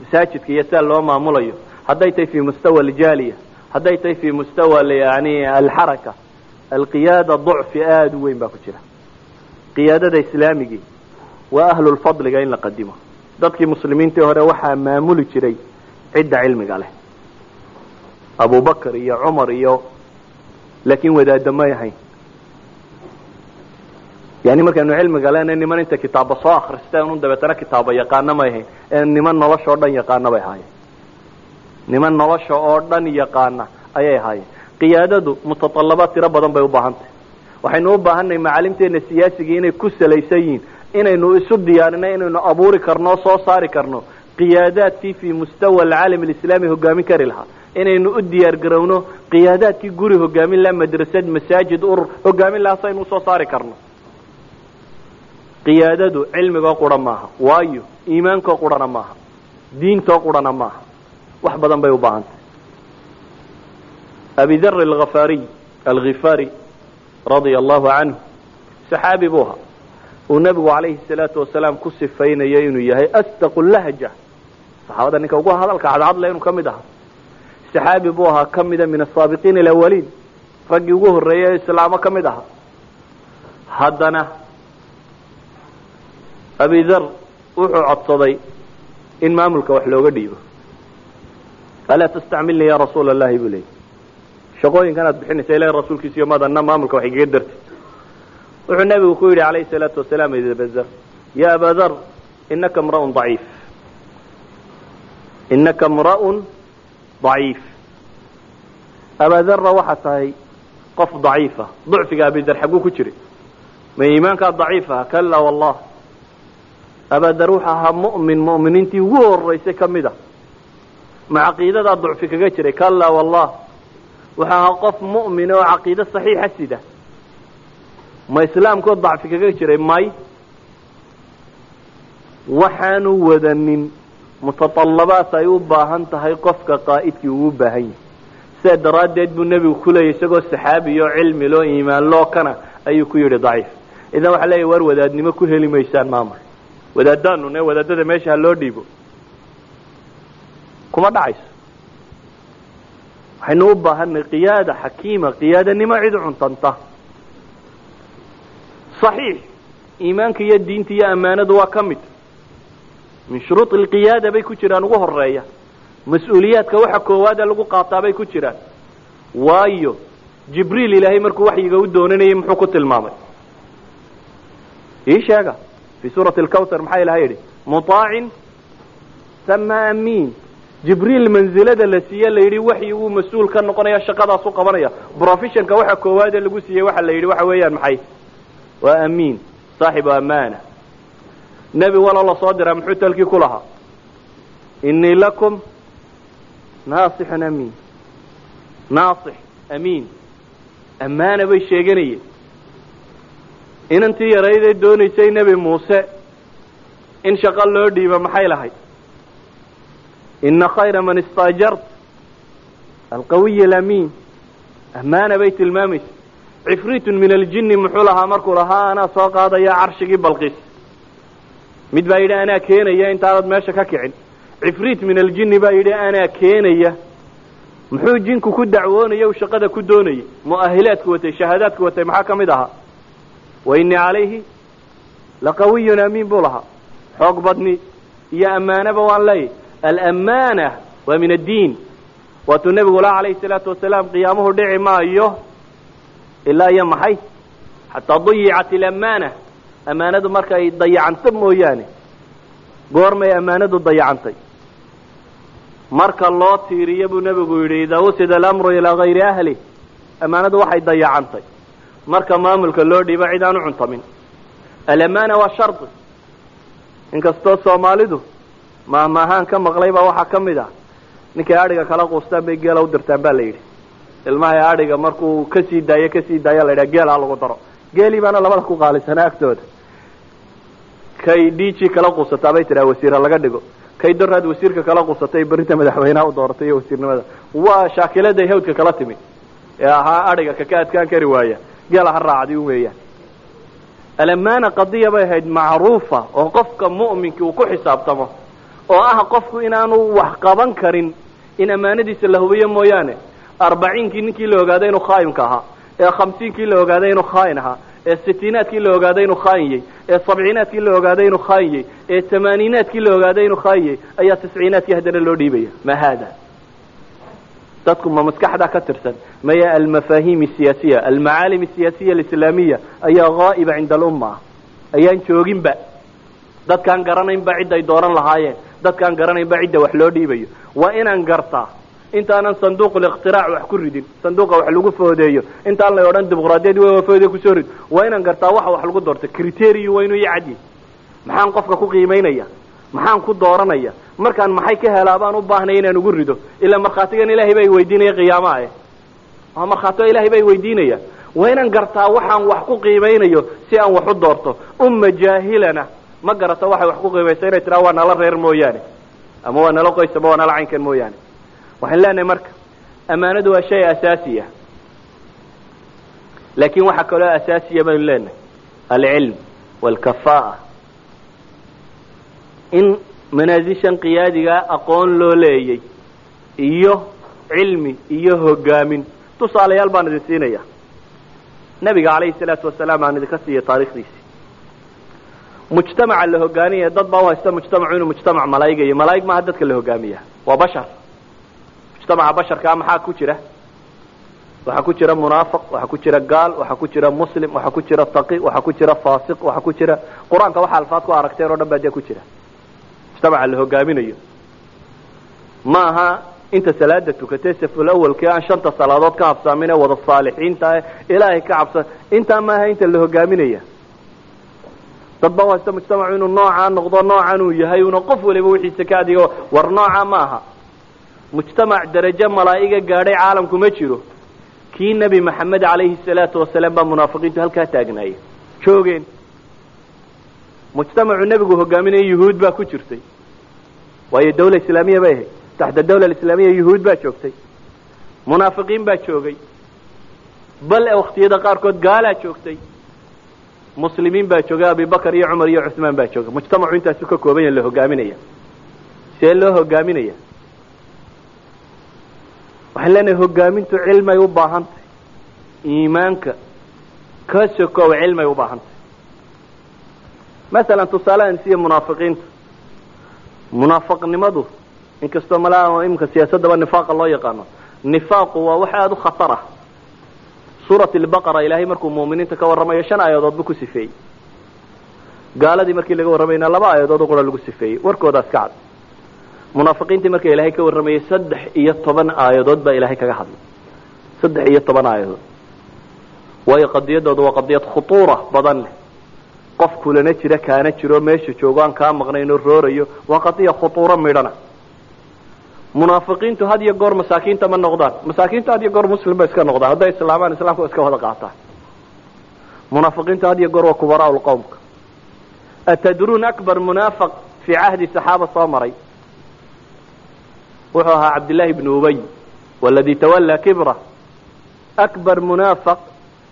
masaajidka iyo sia loo maamulayo. Hadday tahay fi mustawa aljaaliya hadday tahay fi mustawa yani alxaraka. Alqiyaada ducfi aada u weyn baa ku jira. Qiyaadada islaamigii waa ahlulfadliga in la qadimo. Dadkii muslimiintii hore waxaa maamuli jiray cidda cilmiga leh. Abubakar iyo cumar iyo laakiin wadaada may ahayn. Yani markaynu cilmiga lena niman inta kitaaba soo akristeen un dabeetana kitaaba yaqaano may ahayn. Ee niman nolosha oo dhan yaqaana bay ahaayeen. Niman nolosha oo dhan yaqaana ayay ahaayeen. Qiyaadadu mutaallabaad tiro badan bay u baahantahy waxaynu u baahanay macalimteena siyaasigii inay ku salaysan yihiin inaynu isu diyaarino inaynu abuuri karno soo saari karno qiyaadaadkii fi mustawa alcaalam alislaami hogaamin kari lahaa. Inaynu u diyaar garowno qiyaadaadkii guri hogaamin laha madrasad masaajid urur hogaamin lahaa saynu u soo saari karno. Qiyaadadu cilmigoo qura maaha waayo iimaankoo qurana maaha diintoo qurana maaha wax badan bay u baahantay. Abi dar alafariy alghifari radia allahu canhu saxaabi buu ahaa uu nebigu calayhi salaatu wasalaam ku sifaynayo inuu yahay asdaqu lahja. Saxaabada ninka ugu hadalka cadcadle inuu ka mid ahaa. Saxaabi buu ahaa ka mida min asaabiqiina alawaliin raggii ugu horreeyay ee islaamo ka mid ahaa. Haddana abidar wuxuu codsaday in maamulka wax looga dhiibo. Alaa tastacmilnii ya rasuula allahi buu leeyay shaqooyinkan aad bixinaysa ilahi rasuulkiisa iyo madanna maamulka wax igaga dartay wuxuu nebigu ku yidhi calayhi salaatu wasalaam abazar ya abadar inaka mra'un daciif inaka mra'un daciif abadarra waxaa tahay qof daciifa ducfiga abidar xagguu ku jiray. Ma iimaankaa daciif aha kala wallah. Abadar wuxuu ahaa mu'min mu'miniintii ugu horeysay ka mid a. Ma caqiidadaa ducfi kaga jiray kala wallah. Wuxuu ahaa qof mu'min oo caqiide saxiixa sida ma islaamkoo dacfi kaga jiray may waxaanu wadanin mutatallabaat ay u baahan tahay qofka qaa'idkii ugu baahan yahay. Sidaa daraaddeed buu nebigu ku isagoo saxaabi oo cilmi loo iimaan loo kana ayuu ku yidhi daciif. Idan waxaa leeyahy war wadaadnimo ku heli maysaan maamul wadaadaanu ne wadaadada meesha ha loo dhiibo. Kuma dhacayso. Waxaynu u baahanay qiyaada xakiima qiyaadanimo cid cuntanta صaxiix iimaanka iyo diinta iyo ammaanadu waa ka mid min shuruud alqiyaada bay ku jiraan ugu horreeya mas'uuliyaadka waxa koowaada lagu qaataa bay ku jiraan waayo jibriil ilaahay markuu waxyiga u doonanayay muxuu ku tilmaamay ii sheega fii suurati alkawtar maxaa ilahay yidhi muطaacin sama amiin jibriil mansilada la siiye la yidhi waxyiguu mas'uul ka noqonaya shaqadaasu qabanaya professionka waxa koowaade lagu siiyey waxa la yidhi waxa weeyaan maxay waa amiin saaxibu amaana nebi waloo la soo diraa muxuu talkii ku lahaa? Inii lakum naasixun amiin naasix amiin ammaana bay sheeganayeen inantii yarayday doonaysay nebi muuse. In shaqo loo dhiiba maxay lahayd? Ina khayra man istaajart. Alqawiy alamiin ammaana bay tilmaamaysa cifriitun min aljini muxuu lahaa markuu lahaa anaa soo qaadaya carshigii balqiis mid baa yidhi anaa keenaya intaanad meesha ka kicin. Cifriit min aljini baa yidhi anaa keenaya. Muxuu jinku ku dacwoonaya u shaqada ku doonayay mu'ahilaadku watay shahaadaadku watay maxaa ka mid ahaa? Wa inii calayhi laqawiyun amiin buu lahaa. Xoog badni iyo ammaanaba waan leeyahy alamaana waa min addiin. Waatuu nebigu laha calayhi salaatu wasalaam qiyaamuhu dhici maayo ilaa iyo maxay xataa dayicat alamaana amaanadu markay dayacanto mooyaane goormay amaanadu dayacantay marka loo tiiriyo buu nebigu yidhi idaa wusida alamru ilaa gayri ahli amaanadu waxay dayacantay marka maamulka loo dhiibo cid aan u cuntamin alamaana waa shardi inkastoo soomaalidu maahmaahaan ka maqlay baa waxaa ka mid ah ninkay adhiga kala quustaan bay geela u dirtaan ba la yidhi ilmahay adhiga markuu ka sii daayo ka sii daayo la yidhaha geel ha lagu daro. Geelii baana labada ku qaalisanaa agtooda. Kay diji kala quusataa bay tidhaha wasiira laga dhigo. Kay doraad wasiirka kala quusatay berrinta madaxweynaha u dooratay iyo wasiirnimada. Waa shaakiladay hawdka kala timi. Ee ahaa adhiga kaka adkaan kari waaya. Geela ha raacdi weeyaan. Alamaana qadiya bay ahayd macruufa oo qofka mu'minkii uu ku xisaabtamo. Oo ah qofku inaanu wax qaban karin in ammaanadiisa la hubiyo mooyaane arbaciinkii ninkii la ogaaday inuu khaayinka ahaa. Ee khamsiinkii la ogaaday inuu khaayin ahaa. Ee sitiinaadkii la ogaaday inuu khaayiyey ee sabciinaadkii la ogaaday inuu khaayiyey ee tamaaniinaadkii la ogaaday inuu khaayiyey ayaa tisciinaadkii haddana loo dhiibaya ma haada? Dadku ma maskaxdaa ka tirsan. Maya almafahim siyaasiya almacaalim siyaasiya alislaamiya ayaa haa'iba cinda alumma. Ayaan jooginba. Dadkaan garanaynba cidday dooran lahaayeen. Dadkaan garanaynba cidda wax loo dhiibayo. Waa inaan gartaa intaanan sanduuquliqtiraac wax ku ridin sanduuqa wax lagu foodeeyo intaan la odhan dimuqraadiyad w foode ku soo rid waa inaan gartaa waxa wax lagu doorta criteriyu waa inuu iyo cadyi maxaan qofka ku qiimaynaya maxaan ku dooranaya? Markaan maxay ka helaa baan u baahnay inaan ugu rido? Ilaa markhaatigan ilaahay baa weydiinaya qiyaamaha eh. Waa markhaatiga ilahay baa weydiinaya. Waa inaan gartaa waxaan wax ku qiimaynayo si aan wax u doorto. Umma jaahilana ma garata waxay wax ku qiimaysa inay tiraa waa nala reer mooyaane. Ama waa nala qoys ama waa nala caynkan mooyaane waxaan leenahay marka ammaanadu waa shay asaasi ah. Laakiin waxaa kaloo asaasiya baynu leenahay alcilm walkafa'a in manaasishan qiyaadigaa aqoon loo leeyay iyo cilmi iyo hogaamin tusaalayaal baan idin siinaya nebiga calayhi salaatu wasalaam aan idinka siiya taarikhdiisi mujtamaca la hogaaniyaya dad baa u haysta mujtamacu inuu mujtamac malaa'iga iyo malaa'ig maaha dadka la hogaamiya waa bashar mujtamaca basharkaa maxaa ku jira? Waxaa ku jira munaafiq waxaa ku jira gaal waxaa ku jira muslim waxaa ku jira taqi waxaa ku jira faasiq waxaa ku jira qur'aanka waxa alfaad ku aragteen oo dhan baa dee ku jira. Mujtamaca la hogaaminayo ma aha inta salaada tukatay saful awalkii aan shanta salaadood ka habsaamin ee wada saalixiinta ah ilaahay ka cabsan intaa maaha inta la hogaaminaya dad baa u haysta mujtamacu inuu noocaa noqdo noocan uu yahay una qof waliba wixiisa ka adigo war nooca ma aha mujtamac darajo malaa'iga gaadhay caalamku ma jiro. Kii nebi maxamed calayhi salaatu wasalaam baa munaafiqiintu halkaa taagnaayay joogeen. Mujtamacu nebigu hogaaminaya yuhuud baa ku jirtay. Waayo dawla islaamiya bay ahayd. Taxta dawla islaamiya yuhuud baa joogtay. Munaafiqiin baa joogay. Bal waktiyada qaarkood gaalaa joogtay. Muslimiin baa joogay abibakar iyo cumar iyo cuثmaan baa joogay mujtamacu intaasu ka kooban yaha la hogaaminaya see loo hogaaminaya waxaan leenahay hogaamintu cilmay u baahan tahay iimaanka ka sokow cilmay u baahan tahay masalan tusaalehan siya munaafiqiinta. Munaafiqnimadu inkastoo malaa imika siyaasadaba nifaaqa loo yaqaano nifaaqu waa wax aada u khatar ah suurat albaqara ilaahay markuu muuminiinta ka warramayo shan aayadood buu ku sifeeyey. Gaaladii markii laga warramayna laba aayadood oo qura lagu sifeeyey. Warkoodaas ka cad munaafiqiintii marka ilaahay ka warramayay saddex iyo toban aayadood baa ilaahay kaga hadlay. Saddex iyo toban aayadood. Waayo qadiyadooda waa qadiyad khutuura badan leh. Qof kulana jira kaana jiro meesha joogo aan kaa maqnayn oo roorayo waa qadiya khutuuro midhana. Munaafiqiintu had iyo goor masaakiinta ma noqdaan. Masaakiintu had iyo goor muslim ba iska noqdaan. Hadday islaamaan islaamka iska wada qaataan. Munaafiqiintu had iyo goor waa kubaraa lqowmka atadruun akbar munaafiq fii cahdi saxaaba soo maray wuxuu ahaa cabdillaahi bnu ubay waladii tawallaa kibra akbar munaafiq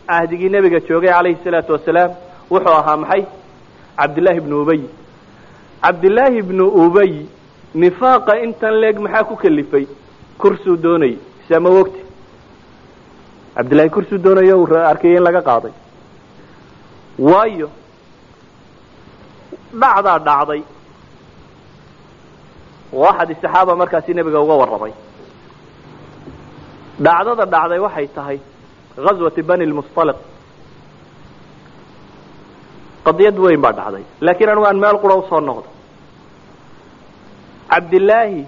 cahdigii nebiga joogay calayhi salaatu wasalaam wuxuu ahaa maxay? Cabdillaahi bnu ubay. Cabdillaahi bnu ubay nifaaqa intan leeg maxaa ku kalifay? Kursuu doonayay isama wogti cabdillahi kursuu doonayo uu arkayay in laga qaaday. Waayo dhacdaa dhacday oo axad saxaaba markaasi nebiga uga warramay. Dhacdada dhacday waxay tahay ghaswati bani lmustaliq qadiyad weyn baa dhacday. Laakiin anigu aan meel qura u soo noqdo. Cabdillaahi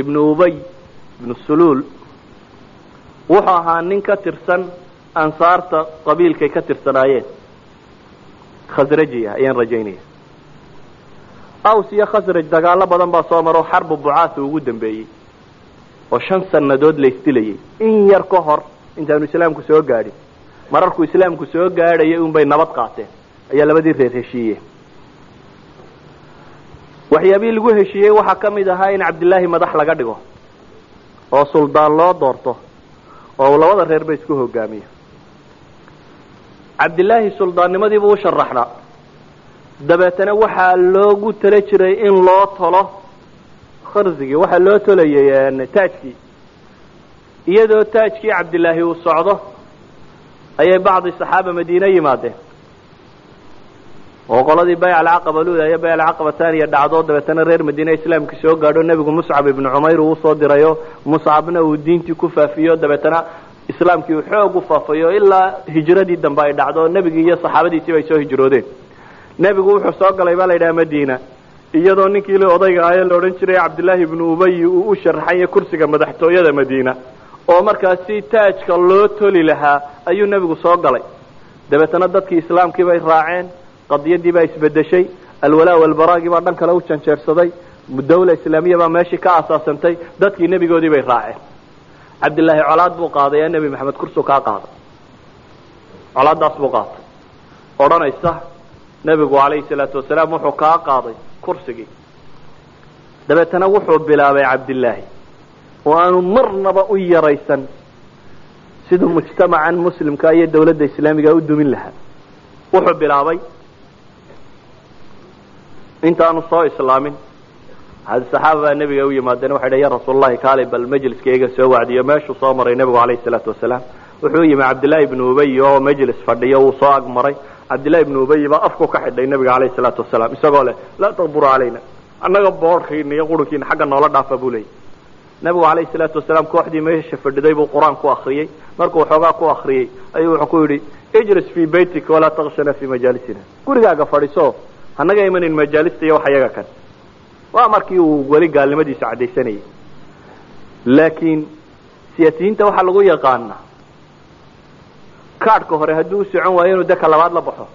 ibnu ubay ibnu suluul wuxuu ahaa nin ka tirsan ansaarta qabiilkay ka tirsanaayeen. Khasraji ayaan rajaynaya aws iyo khasraj dagaalo badan baa soo maro xarbu bucaasa ugu dambeeyey. Oo shan sannadood la isdilayay. In yar ka hor intaanu islaamku soo gaadhin. Mararkuu islaamku soo gaadhayay unbay nabad qaateen. Ayaa labadii reer heshiiyeen. Waxyaabihii lagu heshiiyey waxaa ka mid ahaa in cabdillaahi madax laga dhigo. Oo suldaan loo doorto. Oo labada reer ba isku hogaamiyo cabdillaahi suldaannimadiibuu u sharaxnaa dabeetana waxaa loogu tala jiray in loo tolo kharsigii waxaa loo tolayay taajkii. Iyadoo taajkii cabdillaahi uu socdo ayay bacdi saxaaba madiine yimaadeen. Oo qoladii bayc alcaqaba luda iyo bayc alcaqaba taaniya dhacdo dabeetana reer madiine islaamka soo gaadho nebigu muscab ibnu cumayr uu u soo dirayo muscabna uu diintii ku faafiyo dabeetana islaamkii uu xoog faafayo ilaa hijradii dambe ay dhacdo nebigii iyo saxaabadiisiiba ay soo hijroodeen nebigu wuxuu soo galay baa la yidhaha madiina. Iyadoo ninkii l odayga ahaye la odhan jiray cabdillaahi ibnu ubay uu u sharaxanya kursiga madaxtooyada madiina. Oo markaasi taajka loo toli lahaa ayuu nebigu soo galay. Dabeetana dadkii islaamkii bay raaceen qadiyadii baa isbedeshay alwalaa walbaraagii baa dhan kale u janjeersaday dawla islaamiya baa meeshii ka asaasantay dadkii nebigoodii bay raaceen. Cabdillaahi colaad buu qaaday ee nebi maxamed kursu kaa qaaday. Colaadaas buu qaatay. Odhanaysa nebigu calayhi salaatu wasalaam wuxuu kaa qaaday kursigii. Dabeetana wuxuu bilaabay cabdillaahi. Oo aanu marnaba u yaraysan siduu mujtamacan muslimka iyo dawladda islaamiga u dumin lahaa. Wuxuu bilaabay intaanu soo islaamin. Saxaaba baa nebiga u yimaadeen waxay dh ya rasuulalahi kaali bal majliskayga soo wacdiyo. Meeshuu soo maray nebigu alayhi salaatu wasalaam. Wuxuu yimi cabdillahi ibnu ubay oo majlis fadhiyo wuu soo agmaray cabdillahi ibnu ubay baa afku ka xidhay nebiga alayhi salaatu wasalaam isagoo leh laa taqburu calayna annaga boodhkiina iyo qurunkiina xagga noola dhaafa buu leeyay. Nebigu alayhi salaatu wasalaam kooxdii meesha fadhiday buu qur'aan ku akriyey markuu waxoogaa ku akriyey ayuu wuxuu ku yidhi ijlis fii baytika walaa takshana fii majaalisina. Gurigaaga fadhiso hanaga imanin majaalista iyo wax yaga kan. Waa markii uu weli gaalnimadiisa caddaysanayay. Laakiin siyaasiyiinta waxaa lagu yaqaanaa kaadhka hore hadduu u waayo inuu deka labaad la baxo.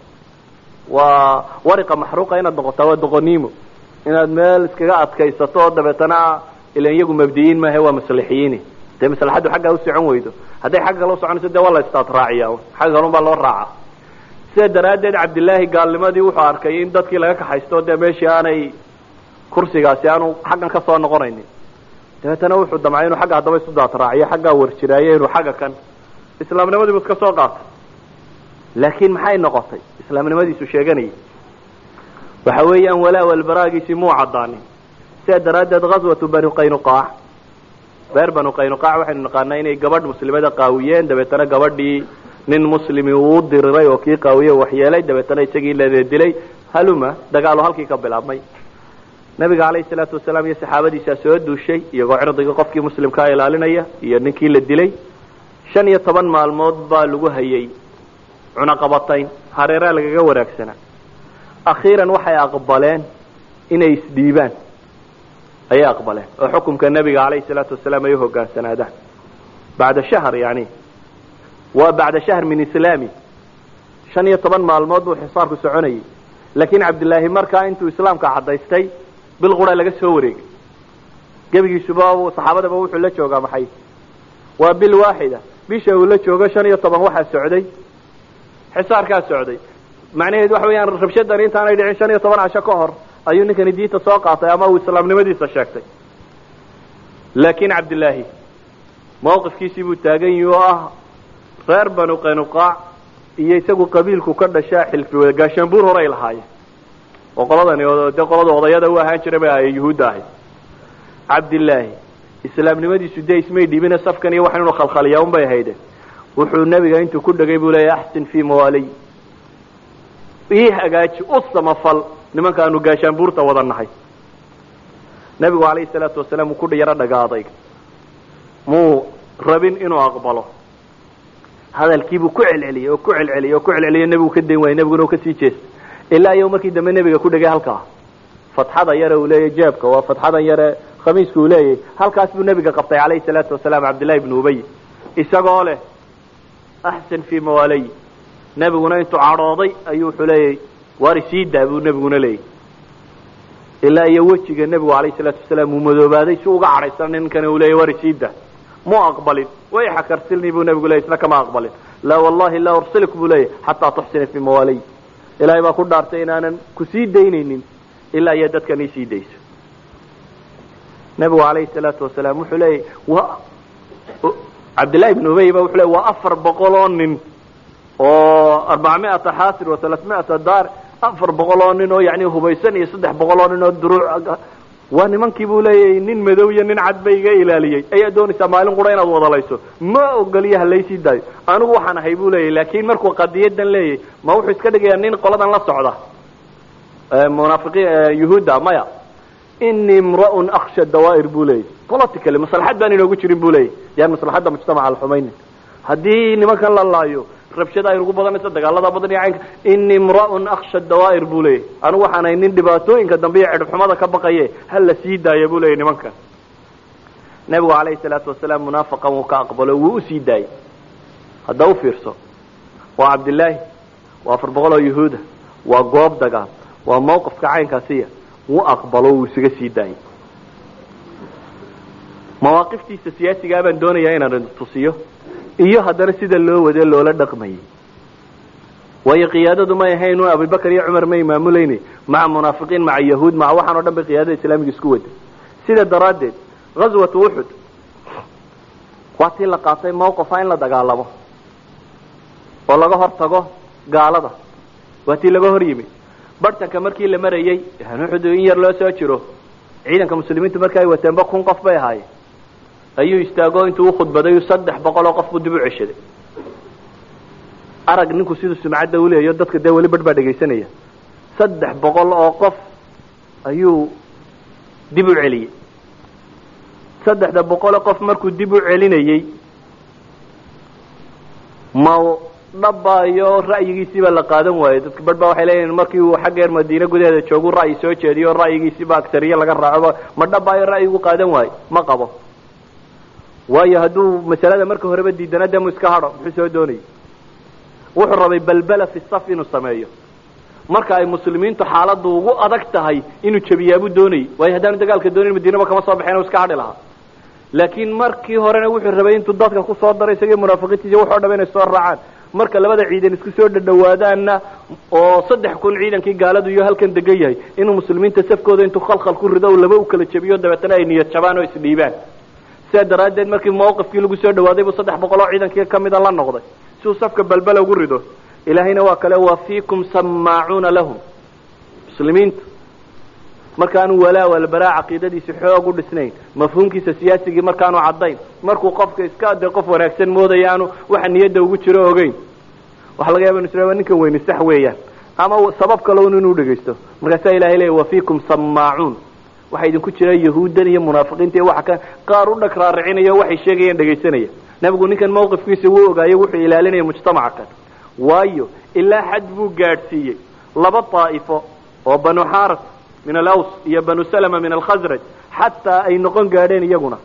Waa wariqa maxruuqa inaad noqotaa waa doqoniimo inaad meel iskaga adkaysato oo dabeetana ilan iyagu mabdiyiin maahe waa maslixiyiin dee maslaxaddu xaggaa u weydo. Hadday xagga kala soconayso dee waa la istaad raaciya xagga kalun baa loo raaca. Sida daraaddeed cabdillaahi gaalnimadii wuxuu arkay in dadkii laga kaxaysto dee meeshii aanay kursigaasi aanu xaggan ka soo noqonaynin. Dabeetana wuxuu damcay inuu xagga haddaba isu daad raaciyo xaggaa warjiraayo inuu xagga kan islaamnimadiibu iska soo qaatay. Laakiin maxay noqotay? Islaamnimadiisu sheeganayay. Waxa weeyaan walaa walbaraagiisii muu caddaanin sidaa daraaddeed ghaswatu banu qaynuqaac reer banu qaynuqaac waxaynu naqaanaa inay gabadh muslimada qaawiyeen. Dabeetana gabadhii nin muslimi uu diriray oo kii qaawiye waxyeelay dabeetana isagii la dilay haluma dagaalo halkii ka bilaabmay. Nabiga calayhi salaatu wasalaam iyo saxaabadiisaa soo duushay iyagoo cirdiga qofkii muslimkaa ilaalinaya iyo ninkii la dilay shan iyo toban maalmood baa lagu hayay cunaqabatayn hareeraa lagaga wanaagsanaa akhiiran waxay aqbaleen inay isdhiibaan. Ayay aqbaleen oo xukumka nebiga calayhi salaatu wasalaam ay uhogaansanaadaan bacda shahr yani waa bacda shahr min islaami. shan iyo toban maalmood buu xisaarku soconayay. Laakiin cabdillaahi markaa intuu islaamka caddaystay bil qura laga soo wareegay. Gebigiisuba saxaabadaba wuxuu la joogaa maxay? Waa bil waaxida bisha uu la joogo shan iyo toban waxaa socday. Xisaarkaa socday. Macnaheedu waxa weeyaan rabshadani intaanay dhicin shan iyo toban casho ka hor ayuu ninkani diinta soo qaatay ama uu islaamnimadiisa sheegtay. Laakiin cabdillaahi mawqifkiisii buu taagan yihi oo ah reer banu qaynuqaac iyo isagu qabiilku ka dhashaa xilfi wada gaashaanbuur horay lahaayeen. Oo qoladani dee qolada odayada u ahaan jiray bay ahay yuhuudda ahayd cabdillaahi islaamnimadiisu dee ismay dhiibine safkan iyo wax inuu khalkhaliyaa un bay hayde wuxuu nebiga intuu ku dhegay buu leeya axsin fii mawaaliy ii hagaaji u samafal nimankaanu gaashaanbuurta wada nahay. Nebigu calayhi salaatu wasalaam uu ku yaro dhagaaday. Muu rabin inuu aqbalo. Hadalkiibuu ku celceliyey oo ku celceliyey oo ku celceliyey nebigu ka dayn waayey nebiguna uu ka sii jeestay ilaa iyo markii dambe nebiga ku dhegay halkaa. Fatxada yare uu leeyahy jeebka waa fatxadan yare khamiiska uu leeyahy halkaas buu nebiga qabtay calayhi salaatu wasalaam cabdillahi ibnu ubay. Isagoo leh axsan fii mawaalay. Nebiguna intuu cadhooday ayuu wuxuu leeyahy waari sii daa buu nebiguna leeyahy ilaa iyo wejiga nebigu calayhi salaatu wasalaam uu madoobaaday si uga cadhaysan ninkani uu leeyahy waari sii daa mu aqbalin way xakarsilni buu nebigu leeyay isna kama aqbalin. Laa wallahi laa ursilik buu leeyahy xataa tuxsina fii mawaalay. Ilaahay baa ku dhaartay inaanan ku sii daynaynin ilaa iyo dadkan ii sii dayso nebigu calayhi salaatu wasalaam wuxuu leeyahy wa cabdillahi ibn ubay ba wuxuu leey waa afar boqol oo nin oo arbacamiata xaasir wa talaatmiata daar afar boqol oo nin oo yani hubaysan iyo saddex boqol oo nin oo duruuc waa nimankii buu leeyahay nin madow iyo nin cad ba iga ilaaliyey. Ayaa doonaysaa maalin qura inaad wadalayso ma ogoliya halaysii daayo. Anigu waxaan ahay buu leeyahy laakin markuu qadiyadan leeyahy ma wuxuu iska dhigayaa nin qoladan la socda. Munaafiqiin yuhuudda maya inii imra'un aksha dawaa'ir buu leeyahy politically maslaxad baan inoogu jirin buu leeyahy yaan maslaxadda mujtamaca alxumaynin haddii nimankan la laayo rabshada aynugu badanayso dagaalada badan iyo caynka ini imra'un aksha dawaa'ir buu leeyahy anigu waxaan ahay nin dhibaatooyinka dambe iyo cidhibxumada ka baqaye ha la sii daaya buu leeyahy nimankan. Nebigu calayhi salaatu wasalaam munaafaqan wuu ka aqbalo wuu u sii daayey. Hadda u fiirso waa cabdillaahi waa afar boqol oo yuhuuda waa goob dagaal waa mawqifka caynkaasiya wuu aqbalo wuu isaga sii daayey mawaaqiftiisa siyaasigaa baan doonayaa inaan tusiyo iyo haddana sida loo wade loola dhaqmayay waayo qiyaadadu may ahayn un abubakar iyo cumar may maamulayne maca munaafiqiin maca yahuud maca waxaan o dhan bay qiyaadada islaamiga isku waday sida daraaddeed ghaswatu uxud waa tii la qaatay mawqifa in la dagaalamo oo laga hor tago gaalada. Waa tii laga hor yimi bartanka markii la marayey uxud in yar loo soo jiro. Ciidanka muslimiintu marka ay wateenba kun qof bay ahaayeen. Ayuu istaago intuu ukhudbaday saddex boqol oo qof buu dib u ceshaday. Arag ninku siduu sumcadda uleeyo dadka dee weli barh baa dhegaysanaya. Saddex boqol oo qof ayuu dib u celiyey saddexda boqoloo qof markuu dib u celinayey ma dhabbaayo ra'yigiisiibaa la qaadan waayey dadka barh baa waxay leeyihiin markii uu xaggeer madiine gudaheeda joogu ra'yi soo jeediyo ra'yigiisiiba aktariye laga raaco ma dhabbaayo ra'yigu qaadan waayo. Ma qabo. Waayo hadduu masalada marka horeba diidana dee mu iska hadho muxuu soo doonayay? Wuxuu rabay balbala fi saf inuu sameeyo. Marka ay muslimiintu xaaladdu ugu adag tahay inuu jebiyaabuu doonayay. Waayo haddaanu dagaalka doonayn madiinaba kama soo baxeen u iska hadhi lahaa. Laakiin markii horena wuxuu rabay intuu dadka ku soo daray isagii munaafiqiintiisa waxoo dhaba inay soo raacaan marka labada ciidan isku soo dhadhawaadaanna oo saddex kun ciidankii gaaladu iyo halkan degan yahay inuu muslimiinta safkooda intuu khalkhal ku rido laba u kala jebiyo dabeetana ay niyad jabaan oo isdhiibaan. Sidaa daraaddeed markii mawqifkii lagu soo dhawaaday buu saddex boqol oo ciidankii kamida la noqday. Si uu safka balbala ugu rido ilaahayna waa kale wa fiikum samaacuuna lahum. Muslimiinta markaanu walaa walbaraa caqiidadiisi xoog u dhisnayn mafhuumkiisa siyaasigii markaanu caddayn markuu qofka iska de qof wanaagsan moodaya aanu waxa niyadda ugu jiro ogeyn. Waxa laga yaba inu isla ninkan weyni sax weeyaan ama sabab kaloun inuu dhegaysto markaasaa ilahay leeya wa fiikum samaacuun waxaa idinku jira yahuuddan iyo munaafiqiinta iyo waxa ka qaar u dhag raaricinayo waxay sheegayaan dhegaysanaya nebigu ninkan mawqifkiisa wuu ogaayo wuxuu ilaalinaya mujtamaca kan waayo ilaa xad buu gaadhsiiyey. Laba daa'ifo oo banu xaaras min alaws iyo banu salama min alkhasraj xataa ay noqon gaadheen iyaguna.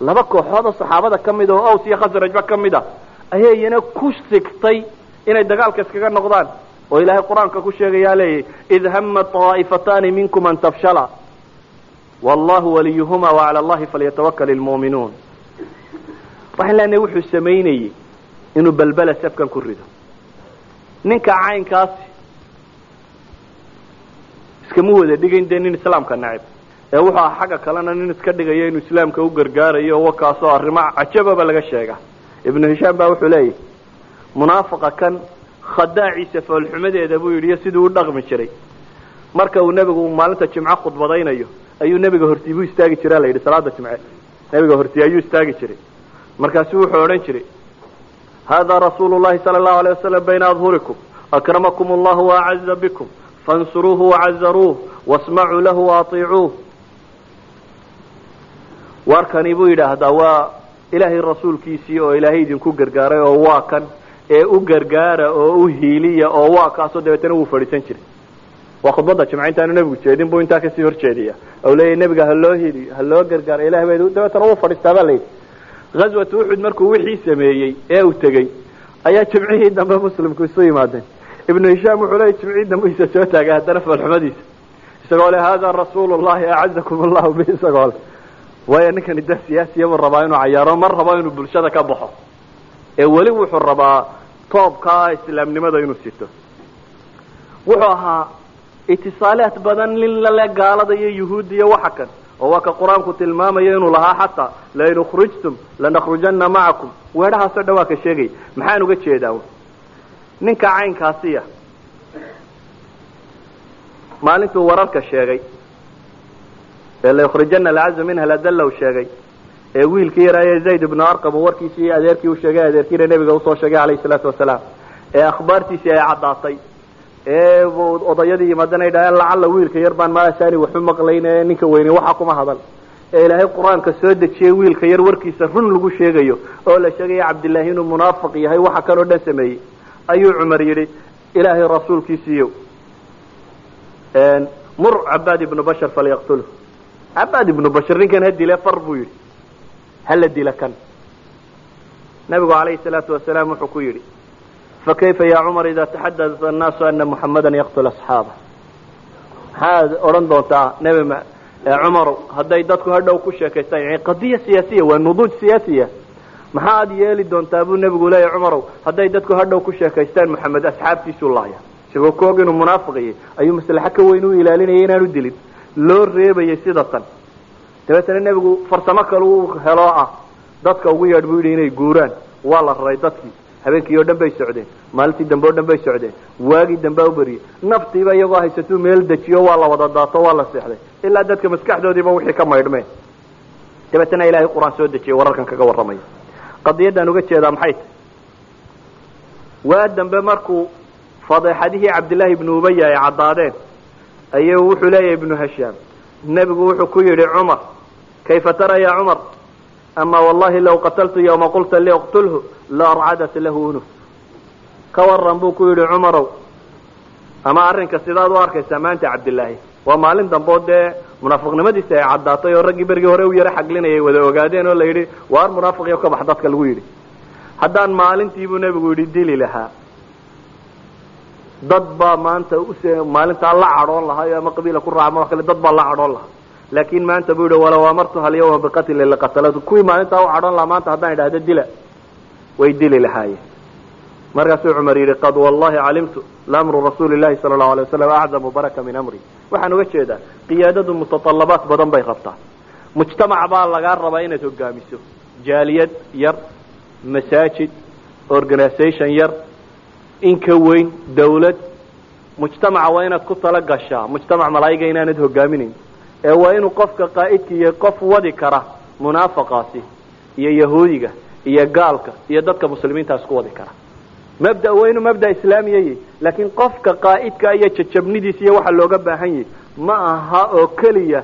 Laba kooxood oo saxaabada ka mid oo aws iyo khasrajba ka mid a ayaa iyana ku sigtay inay dagaalka iskaga noqdaan. Oo ilaahay qur'aanka ku sheegayaa leeyahy id hama طaa'ifataani minkum an tafshala. Wallahu waliyuhuma wacala allahi falyatawakal ilmu'minuun waxaan leenahay wuxuu samaynayey inuu balbela safkan ku rido. Ninka caynkaasi iskama wada dhigayn dee nin islaamka necib ee wuxuu ah xagga kalena nin iska dhigayo inuu islaamka u gargaarayo wakaasoo arrimo cajababa laga sheega. Ibnu hishaam baa wuxuu leeyahy munaafiqa kan khadaaciisa foolxumadeeda buu yidhi iyo siduu u dhaqmi jiray. Marka uu nebigu maalinta jimco khudbadaynayo ayuu nebiga hortii buu istaagi jiraa la yidhi salaada jimce. Nebiga hortii ayuu istaagi jiray. Markaasu wuxuu odhan jiray hada rasuulu llahi sala allahu alayh wasalam bayna adhurikum akramakum allahu waacaza bikum fansuruuhu wacazaruuh wasmacuu lahu waaiicuuh warkani buu yidhaahdaa waa ilaahay rasuulkiisii oo ilaahay idinku gargaaray oo waa kan ee u gargaara oo u hiiliya oo waa kaasoo dabeetana wuu fadhiisan jiray waa khudbadda jimce intaanu nebigu jeedin buu intaa ka sii hor jeediya ou leeyahy nebiga ha loo hiliyo ha loo gargaaro ilahay ba dabeetana wuu fadhiistaa baa layidhi ghaswatu uxud markuu wixii sameeyey ee uu tegey ayaa jimcihii dambe muslimku isu yimaadeen ibnu hishaam wuxuu leeyay jimcihii dambe isa soo taagay haddana foolxumadiisa isagoo le hada rasuulu llahi acazakum allahu bi isagoo le waayo ninkani da siyaasiya buu rabaa inuu cayaaro mar rabo inuu bulshada ka baxo. Ee weli wuxuu rabaa toobkaa islaamnimada inuu sito. Wuxuu ahaa itisaalaat badan nin lale gaalada iyo yuhuudda iyo waxa kan oo waa ka qur'aanku tilmaamayo inuu lahaa xataa lain ukhrijtum lanakhrujana macakum weedhahaasoo dhan waa ka sheegay. Maxaan uga jeedaa ninka caynkaasiya. Maalintuu wararka sheegay. Ee layukhrijana alcaza minha ladalla u sheegay. Ee wiilkii yaraaye zayd ibnu arqam uu warkiisii adeerkii u sheegay adeerkiina nebiga u soo sheegay calayhi salaatu wasalaam. Ee akhbaartiisii ay caddaatay. Ee odayadii yimaadana ay dhaheen lacalla wiilka yar baan maasaani waxu maqlayn ee ninka weyne waxa kuma hadal. Ee ilaahay qur'aanka soo dejiyey wiilka yar warkiisa run lagu sheegayo oo la sheegaya cabdillaahi inuu munaafiq yahay waxa kan oo dhan sameeyey ayuu cumar yidhi ilaahay rasuulkiisiiyo mur cabaad ibnu bashar falyaqtulhu. Cabaad ibnu bashar ninkan ha dile far buu yidhi. Hala dila kan. Nabigu calayhi salaatu wasalaam wuxuu ku yidhi fakayfa ya cumar ida taxadata annaasu ana muxamadan yaqtul asxaaba? Maxaad odhan doontaa nebi cumarow hadday dadku hadhow ku sheekaystaan qadiya siyaasiya waa nuduuj siyaasiya maxaad yeeli doontaa buu nebigu leeyahy cumarow? Hadday dadku hadhow ku sheekaystaan moxamed asxaabtiisuu laaya. Isagoo koog inuu munaafiqiyay ayuu maslaxo ka weyn u ilaalinayay inaanu dilin. Loo reebayay sida tan. Dabeetana nebigu farsamo kale u helo ah dadka ugu yeedh buu yidhi inay guuraan. Waa la raray dadkii habeenkii oo dhan bay socdeen. Maalintii dambe o dhan bay socdeen. Waagii dambea u naftiiba iyagoo haysatuu meel dejiyo waa la wada daato waa la seexday. Ilaa dadka maskaxdoodiiba wixii ka maydhmeen. Dabeetana ilaahay qur'aan soo dejiyey wararkan kaga warramaya qadiyaddaan uga jeedaa maxay? Tahy waa dambe markuu fadeexadihii cabdillaahi ibnu ubaya ay caddaadeen ayuu wuxuu leeyahay ibnu hashaam nebigu wuxuu ku yidhi cumar kayfa tara ya cumar? Ama wallahi law qataltu yawma qulta liqtulhu la arcadat lahu unuf. Ka waran buu ku yidhi cumarow ama arrinka sidaad u arkaysaa maanta cabdillaahi waa maalin dambe oo dee munaafiqnimadiisi ay caddaatay oo raggii berigii hore u yaro xaglinayay wada ogaadeen oo la yidhi waar munaafiqiyo ka bax dadka lagu yidhi. Haddaan maalintiibuu nebigu yidhi dili lahaa. Dad baa maanta us maalintaa la cadhoon lahaa ama qabiila ku raacma kale dad baa la cadhoon lahaa. Laakin maanta buu yihi walaw amartuha alyawma biqatli laqatalatu. Kuwii maalintaa u cadhoon lahaa maanta haddaan idhahdo dila. Way dili lahaayeen markaasuu cumar yidhi qad wallahi calimtu laamru rasuuli llahi sala allahu alay wasalam acdamu baraka min amri. Waxaan uga jeedaa qiyaadadu mutatallabaat badan bay rabtaa. Mujtamac baa lagaa rabaa inaad hogaamiso. Jaaliyad yar masaajid organisation yar in ka weyn dawlad. Mujtamaca waa inaad ku tala gashaa. Mujtamac malaayiga inaanad hogaaminayn ee waa inuu qofka qaa'idka iyo qof wadi kara munaafaqaasi iyo yahuudiga iyo gaalka iyo dadka muslimiintaas ku wadi kara mabda waa inuu mabda islaamiya yahy laakiin qofka qaa'idka iyo jajabnidiis iyo waxa looga baahan yahy ma aha oo keliya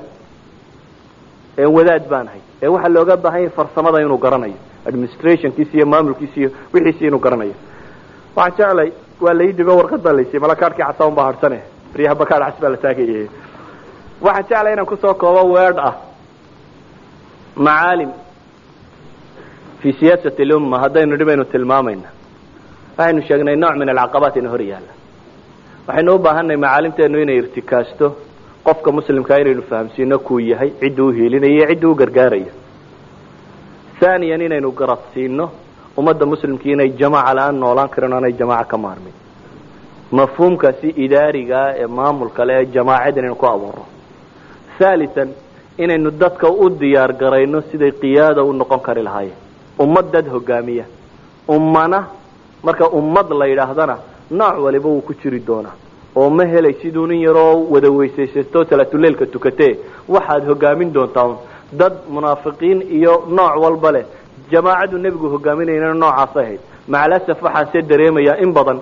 wadaad baan ahay. Ee waxaa looga baahan yahay farsamada inuu garanayo administrationkiisa iyo maamulkiisa iyo wixiisi inuu garanayo. Waxaan jeclay waa lai dhigo warqad baa laysiiyey mala kaarhkii casaban baa harhsane baryaha bakaar cas baa la taagayay waxaan jeclay inaan ku soo koobo weedh ah macaalim fi siyaasat lumma haddaynu dhibaynu tilmaamayna waxaynu sheegnay nooc min alcaqabaat ina hor yaalla. Waxaynu u baahanay macaalimteenu inay irtikaasto qofka muslimkaa inaynu fahamsiino kuu yahay cidda u hiilinaya iyo cidda u gargaaraya. Haaniyan inaynu garadsiino ummadda muslimkii inay jamaaca la'aan noolaan karin o anay jamaaca ka maarmin. Mafhuumkaasi idaarigaa ee maamulka le ee jamaacad inaynu ku abuuro haalian inaynu dadka u diyaar garayno siday qiyaada u noqon kari lahaayeen. Ummad dad hogaamiya. Ummana marka ummad la yidhaahdana nooc waliba wuu ku jiri doonaa. Oo ma helay siduu nin yaroo wada weysaysasto talaatuleelka tukatee. Waxaad hogaamin doontaa dad munaafiqiin iyo nooc walba leh. Jamaacadu nebigu hogaaminayna noocaas ahayd. Macalasaf waxaan see dareemayaa in badan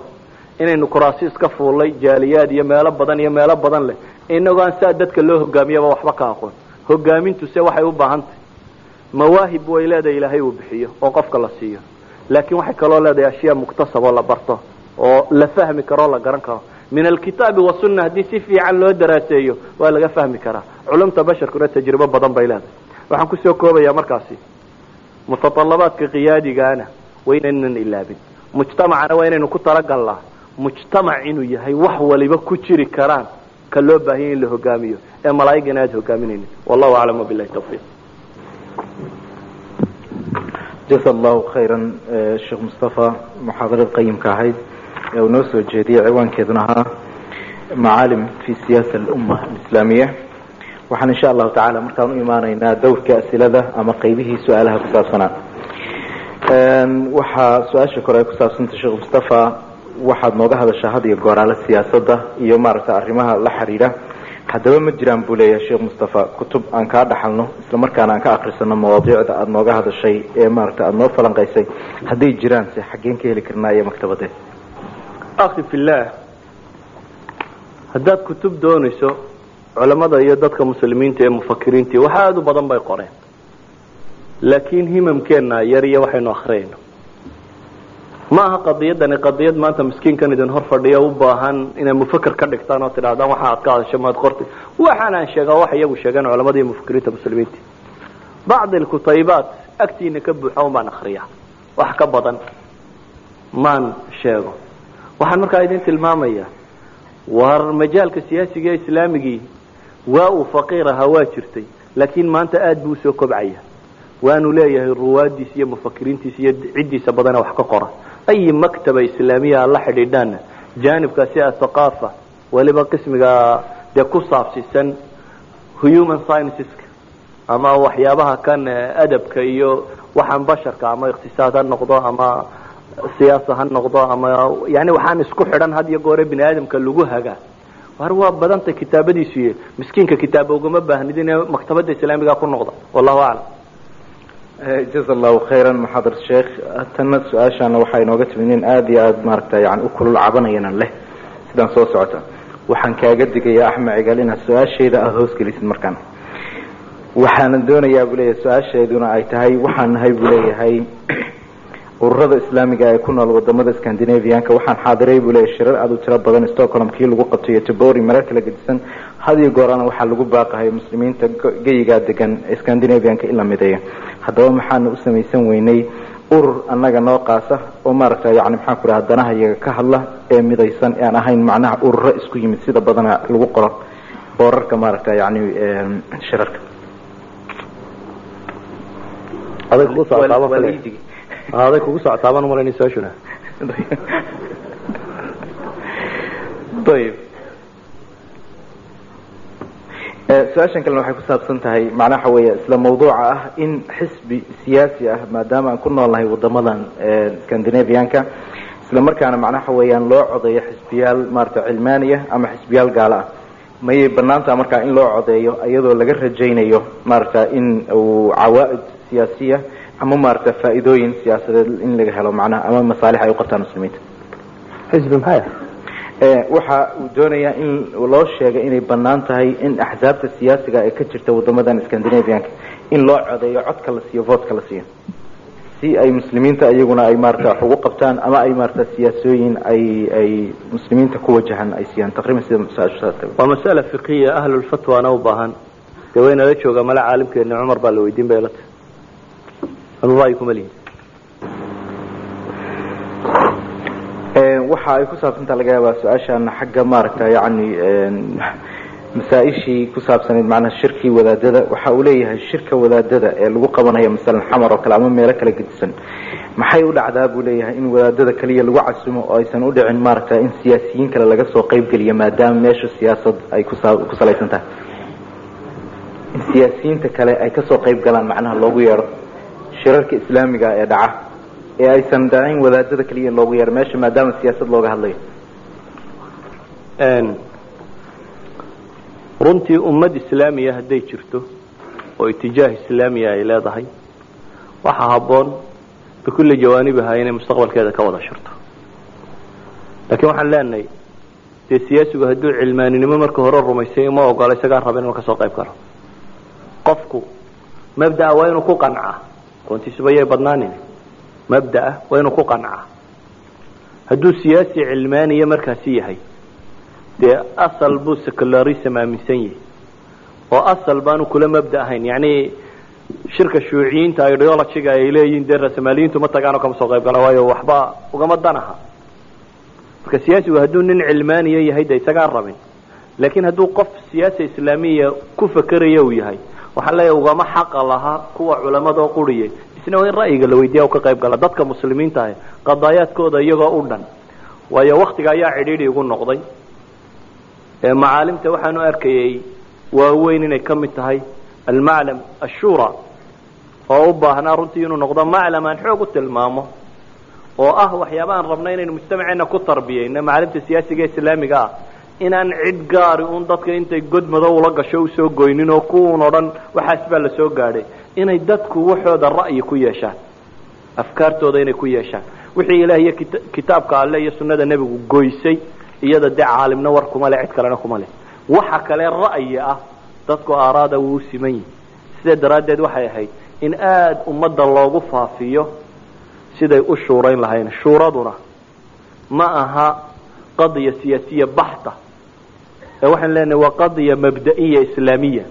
inaynu kuraasi iska fuullay jaaliyaad iyo meelo badan iyo meelo badan leh. Inagoo aan saa dadka loo hogaamiyaba waxba ka aqoon. Hogaamintuse waxay u baahan tahay. Mawaahib way leedahay ilaahay uu bixiyo oo qofka la siiyo laakiin waxay kaloo leedahay ashyaa muktasaboo la barto oo la fahmi karoo la garan karo. Min alkitaabi wasunna haddii si fiican loo daraaseeyo waa laga fahmi karaa. Culumta basharkuna tajribo badan bay leedahay. Waxaan ku soo koobayaa markaasi. Mutatallabaadka qiyaadigaana waa inaynan ilaabin. Mujtamacana waa inaynu ku talagalnaa mujtamac inuu yahay wax waliba ku jiri karaan ka loo baahanya in la hogaamiyo. Ee malaa'igana aada hogaaminaynin. Wallahu aclam wabilahi tawfiiq jasa allahu khayran sheekh mustafa muxaadarad qayimka ahayd ee uu noo soo jeediyey ciwaankeeduna ahaa macaalim fi siyaasa alumma alislaamiya. Waxaan insha allahu tacala markaan u imaanaynaa dowrka asilada ama qaybihii su'aalaha ku saabsanaa. Waxaa su'aasha kore ay ku saabsantay sheekh mustafa waxaad nooga hadashaa had iyo gooraale siyaasadda iyo maaragtay arrimaha la xidhiidha haddaba ma jiraan buu leeyahay sheekh mustafa kutub aan kaa dhaxalno isla markaana aan ka akrisano mawaadiicda aada nooga hadashay ee maaragtay aada noo falanqaysay. Hadday jiraan se xaggeen ka heli karnaa iyo maktabadee. Akhi fillaah haddaad kutub doonayso culamada iyo dadka muslimiinta ee mufakiriintii wax aada u badan bay qoreen. Laakiin himamkeenna yar iyo waxaynu akriyayno ma aha qadiyadani qadiyad maanta miskiinkan idin hor fadhiyo u baahan inay mufaker ka dhigtaan oo tidhahdaan waxa aad ka hadasho maad qorti. Waxaan aan sheegaa wax iyagu sheegeen culamada iyo mufakiriinta muslimiinta bacdi alkutaybaat agtiina ka buuxa un baan akriyaa wax ka badan maan sheego. Waxaan markaa idin tilmaamayaa war majaalka siyaasiga ee islaamigii waa uu faqiir ahaa waa jirtay. Laakiin maanta aada buu u soo kobcaya. Waanu leeyahay ruwaadiisa iyo mufakiriintiisa iyo ciddiisa badana wax ka qora ayi maktaba islaamiya aad la xidhiidhaana jaanibkaasi athaqaafa weliba qismiga dee ku saabsisan human scienceska ama waxyaabaha kan adabka iyo waxaan basharka ama iqtisaad ha noqdo ama siyaasa ha noqdo ama yani waxaan isku xidhan had iyo goore bini aadamka lagu hagaa war waa badanta kitaabadiisu iyo miskiinka kitaaba ugama baahnid inay maktabada islaamiga ku noqda wallahu aclam jaza allahu khayran maxaadar sheekh. Tanna su'aashaana waxaa inooga timid nin aada iyo aada maaragta yani u kulul cabanayana leh. Sidaan soo socota waxaan kaaga digayaa axmed inaad su'aashayda aada hoosgelisid markaan. Waxaana doonayaa buu leeyahay su'aasheeduna ay tahay waxaan nahay buu leeyahay [clears throat] ururada islaamiga ee ku nool waddamada scandinavianka. Waxaan xaadiray buu leeyahay shirar aada u tiro badan stockholm kii lagu qabtay iyo tibori marar kala gedisan had iyo goorana waxaa lagu baaqahay muslimiinta geyigaa degan scandinavianka in la mideeyo haddaba maxaana u samaysan weynay urur annaga noo qaasa oo maaragta yani maxaan ku dhaha danaha iyaga ka hadla ee midaysan ee aan ahayn macnaha ururo isku yimid sida badana lagu qoro boorarka maaragta yani shirarka. Aday kugu socotaaban aday kugu socotaaban umalayna su'aashuna [laughs] ayib su'aashan kalena waxay ku saabsan tahay macnaha waxa weeye isla mawduuca ah in xisbi siyaasi ah maadaama aan ku noolnahay wadamadan scandinavianka isla markaana macnaha weeyaan loo codeeyo xisbiyaal maarata cilmaaniya ama xisbiyaal gaalo ah. Mayay banaantaha markaa in loo codeeyo iyadoo laga rajaynayo maarata in uu cawaa-id siyaasiya ama maarata faa-iidooyin siyaasadeed in laga helo macnaha ama masaalix ay u qabtaan muslimiinta. Xisbi maxay waxa uu doonayaa in loo sheegay inay bannaan tahay in axsaabta siyaasiga ee ka jirta wadamadan scandinavianka in loo codeeyo codka la siiyo votka la siiyo. Si ay muslimiinta iyaguna ay maarata wax ugu qabtaan ama ay maarata siyaasooyin ay ay muslimiinta ku wajahan ay siiyaan. Taqriban sida waa masala fiqiya ahlulfatwana u baahan. Dee waynala joogaa mala caalimkeeni cumar baa la weydiin bay la tahay. Ama ra'yi kuma lihin waxa ay ku saabsantaa laga yaabaa su'aashaana xagga maaragta yani masaa-ishii ku saabsanayd macnaha shirkii wadaadada. Waxa uu leeyahay shirka wadaadada ee lagu qabanayo masalan xamar oo kale ama meelo kala gedisan maxay u dhacdaa buu leeyahay in wadaadada kaliya lagu casumo oo aysan u dhicin maaragta in siyaasiyiin kale laga soo qayb geliyo maadaama meesha siyaasad ay kusa ku salaysan tahay? In siyaasiyiinta kale ay ka soo qayb galaan macnaha loogu yeedho shirarka islaamiga ee dhaca ee aysan dhacin wadaadada kaliya in loogu yeedho meesha maadaama siyaasad looga hadlayo runtii ummad islaamiya hadday jirto oo itijaah islaamiya ay leedahay waxaa habboon bikulli jawaanibiha inay mustaqbalkeeda ka wada shirto. Laakiin waxaan leenahay dee siyaasigu hadduu cilmaaninimo marka hore rumaysay ma ogola isagaan raba inuu ka soo qayb galo. Qofku mabdaa waa inuu ku qancaa runtiisuba yay badnaanin mabdaa waa inuu ku qancaa hadduu siyaasi cilmaaniya markaasi yahay dee asal buu secularism aaminsan yahay oo asal baanu kula mabda ahayn yani shirka shuuciyiinta ideologyga ay leeyihiin dee rasmaaliyiintu ma tagaano kama soo qayb gala waayo waxba ugama danaha marka siyaasigu hadduu nin cilmaaniya yahay de isagaan rabin. Laakiin hadduu qof siyaasa islaamiya ku fakeraya uu yahay waxaan leeyahay ugama xaqa lahaa kuwa culamada quriyay isna waa in ra'yiga la weydiiya ka qayb gala dadka muslimiinta ah qadaayaadkooda iyagoo u dhan. Waayo waktiga ayaa cidhiidhi igu noqday. Macaalimta waxaanu arkayay waaweyn inay ka mid tahay almaclam ashura oo u baahnaa runtii inuu noqdo maclam aan xoog u tilmaamo oo ah waxyaaba aan rabna inaynu mujtamaceena ku tarbiyayno macaalimta siyaasiga islaamiga ah inaan cid gaari un dadka intay god madow ula gasho u soo goynin oo kuun o dhan waxaas baa la gaadhay inay dadku waxooda ra'yi ku yeeshaan. Afkaartooda inay ku yeeshaan. Wixii ilaah iyo kitaabka alle iyo sunnada nebigu goysay iyada dee caalimna war kuma le cid kalena kuma leh. Waxa kale ra'yi ah dadku aaraada wuu siman yihi sidaa daraaddeed waxay ahayd in aada ummadda loogu faafiyo siday u shuurayn lahayn. Shuuraduna ma aha qadiya siyaasiya baxta. Ee waxaan leenahay waa qadiya mabda'iya islaamiya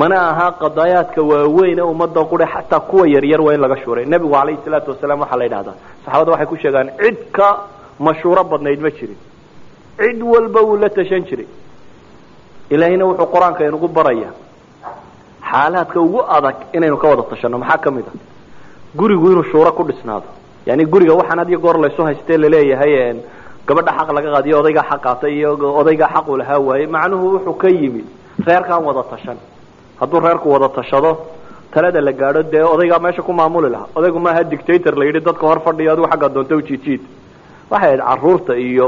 mana aha qadaayaadka waaweyn ee ummadda qura xataa kuwa yaryar waa in laga shuuray. Nebigu calayhi salaatu wasalaam waxaa la yidhahdaa saxaabada waxay ku sheegaan cid ka mashhuuro badnayd ma jirin. Cid walba wuu la tashan jiray. Ilaahayna wuxuu qur'aanka inugu baraya xaalaadka ugu adag inaynu ka wada tashanno maxaa ka mid a gurigu inuu shuuro ku dhisnaado. Yani guriga waxaan had iyo goor laysu haystee la leeyahay gabadha xaq laga qaadiyo odaygaa xaq qaatay iyo odaygaa xaqu lahaa waayey macnuhu wuxuu ka yimid reerkaan wada tashan hadduu reerku wada tashado talada la gaadho dee odaygaa meesha ku maamuli lahaa. Odaygu maaha dictator la yidhi dadka hor fadhiyo adigu xagga doonta ujiidjiid waxay ahayd carruurta iyo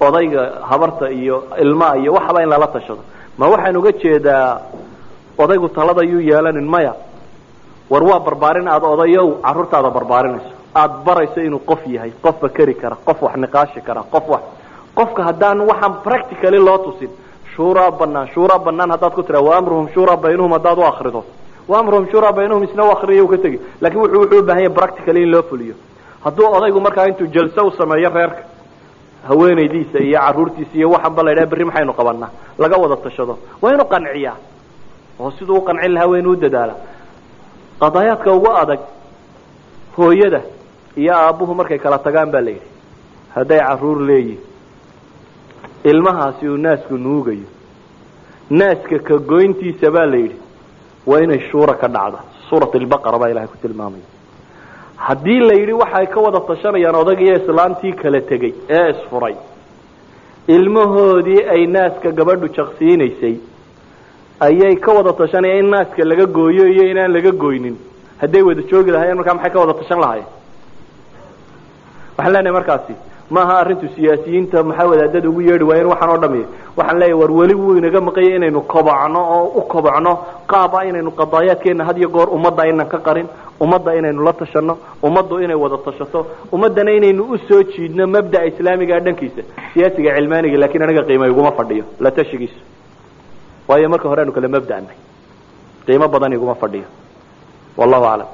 odayga habarta iyo ilmaha iyo waxaba in lala tashado. Ma waxaan uga jeedaa odaygu talada yuu yeelanin maya. War waa barbaarin aada odayow carruurtaada barbaarinayso aada barayso inuu qof yahay qof bakeri kara qof wax niqaashi kara qof wax qofka haddaan waxaan practically loo tusin shuuraa banaan shuuraa banaan haddaad ku tira waamruhum shuuraa baynahum haddaad u akrido waamruhum shuuraa baynahum isna u akriya u ka tegi laakiin wuxuu wuxuu u baahan yahay practically in loo fuliyo hadduu odaygu markaa intuu jalse u sameeyo reerka haweenaydiisa iyo caruurtiisa iyo waxaanba la yidhaha berri maxaynu qabanaa laga wada tashado waa inuu qanciyaa oo siduu u qancin lahaa waa inuu dadaala qadaayaadka ugu adag hooyada iyo aabbuhu markay kala tagaan baa la yidhi hadday carruur leeyihiin ilmahaasi uu naasku nuugayo. Naaska ka goyntiisa baa la yidhi waa inay shuura ka dhacda. Suurat albaqara baa ilahay ku tilmaamaya. Haddii la yidhi waxay ka wada tashanayaan odag iyo islaantii kala tegey ee isfuray ilmahoodii ay naaska gabadhu jaqsiinaysay ayay ka wada tashanayaan in naaska laga gooyo iyo inaan laga goynin. Hadday wada joogi lahaayeen markaa maxay ka wada tashan lahaayeen? Waxaan leenahay markaasi maaha arrintu siyaasiyiinta maxaa wadaadada ugu yeedhi? Waayeen waxaan oo dhami waxaan leeyahay war weli wuu inaga maqanya inaynu kobocno oo u kobocno. Qaaba inaynu qadaayaadkeena had iyo goor ummadda aynan ka qarin ummadda inaynu la tashano ummaddu inay wada tashato ummaddana inaynu u soo jiidno mabda'a islaamigaa dhankiisa. Siyaasiga cilmaaniga laakiin aniga qiima iguma fadhiyo. La tashigiisu waayo marka hore aanu kala mabda'nay qiimo badan iguma fadhiyo. Wallahu aclam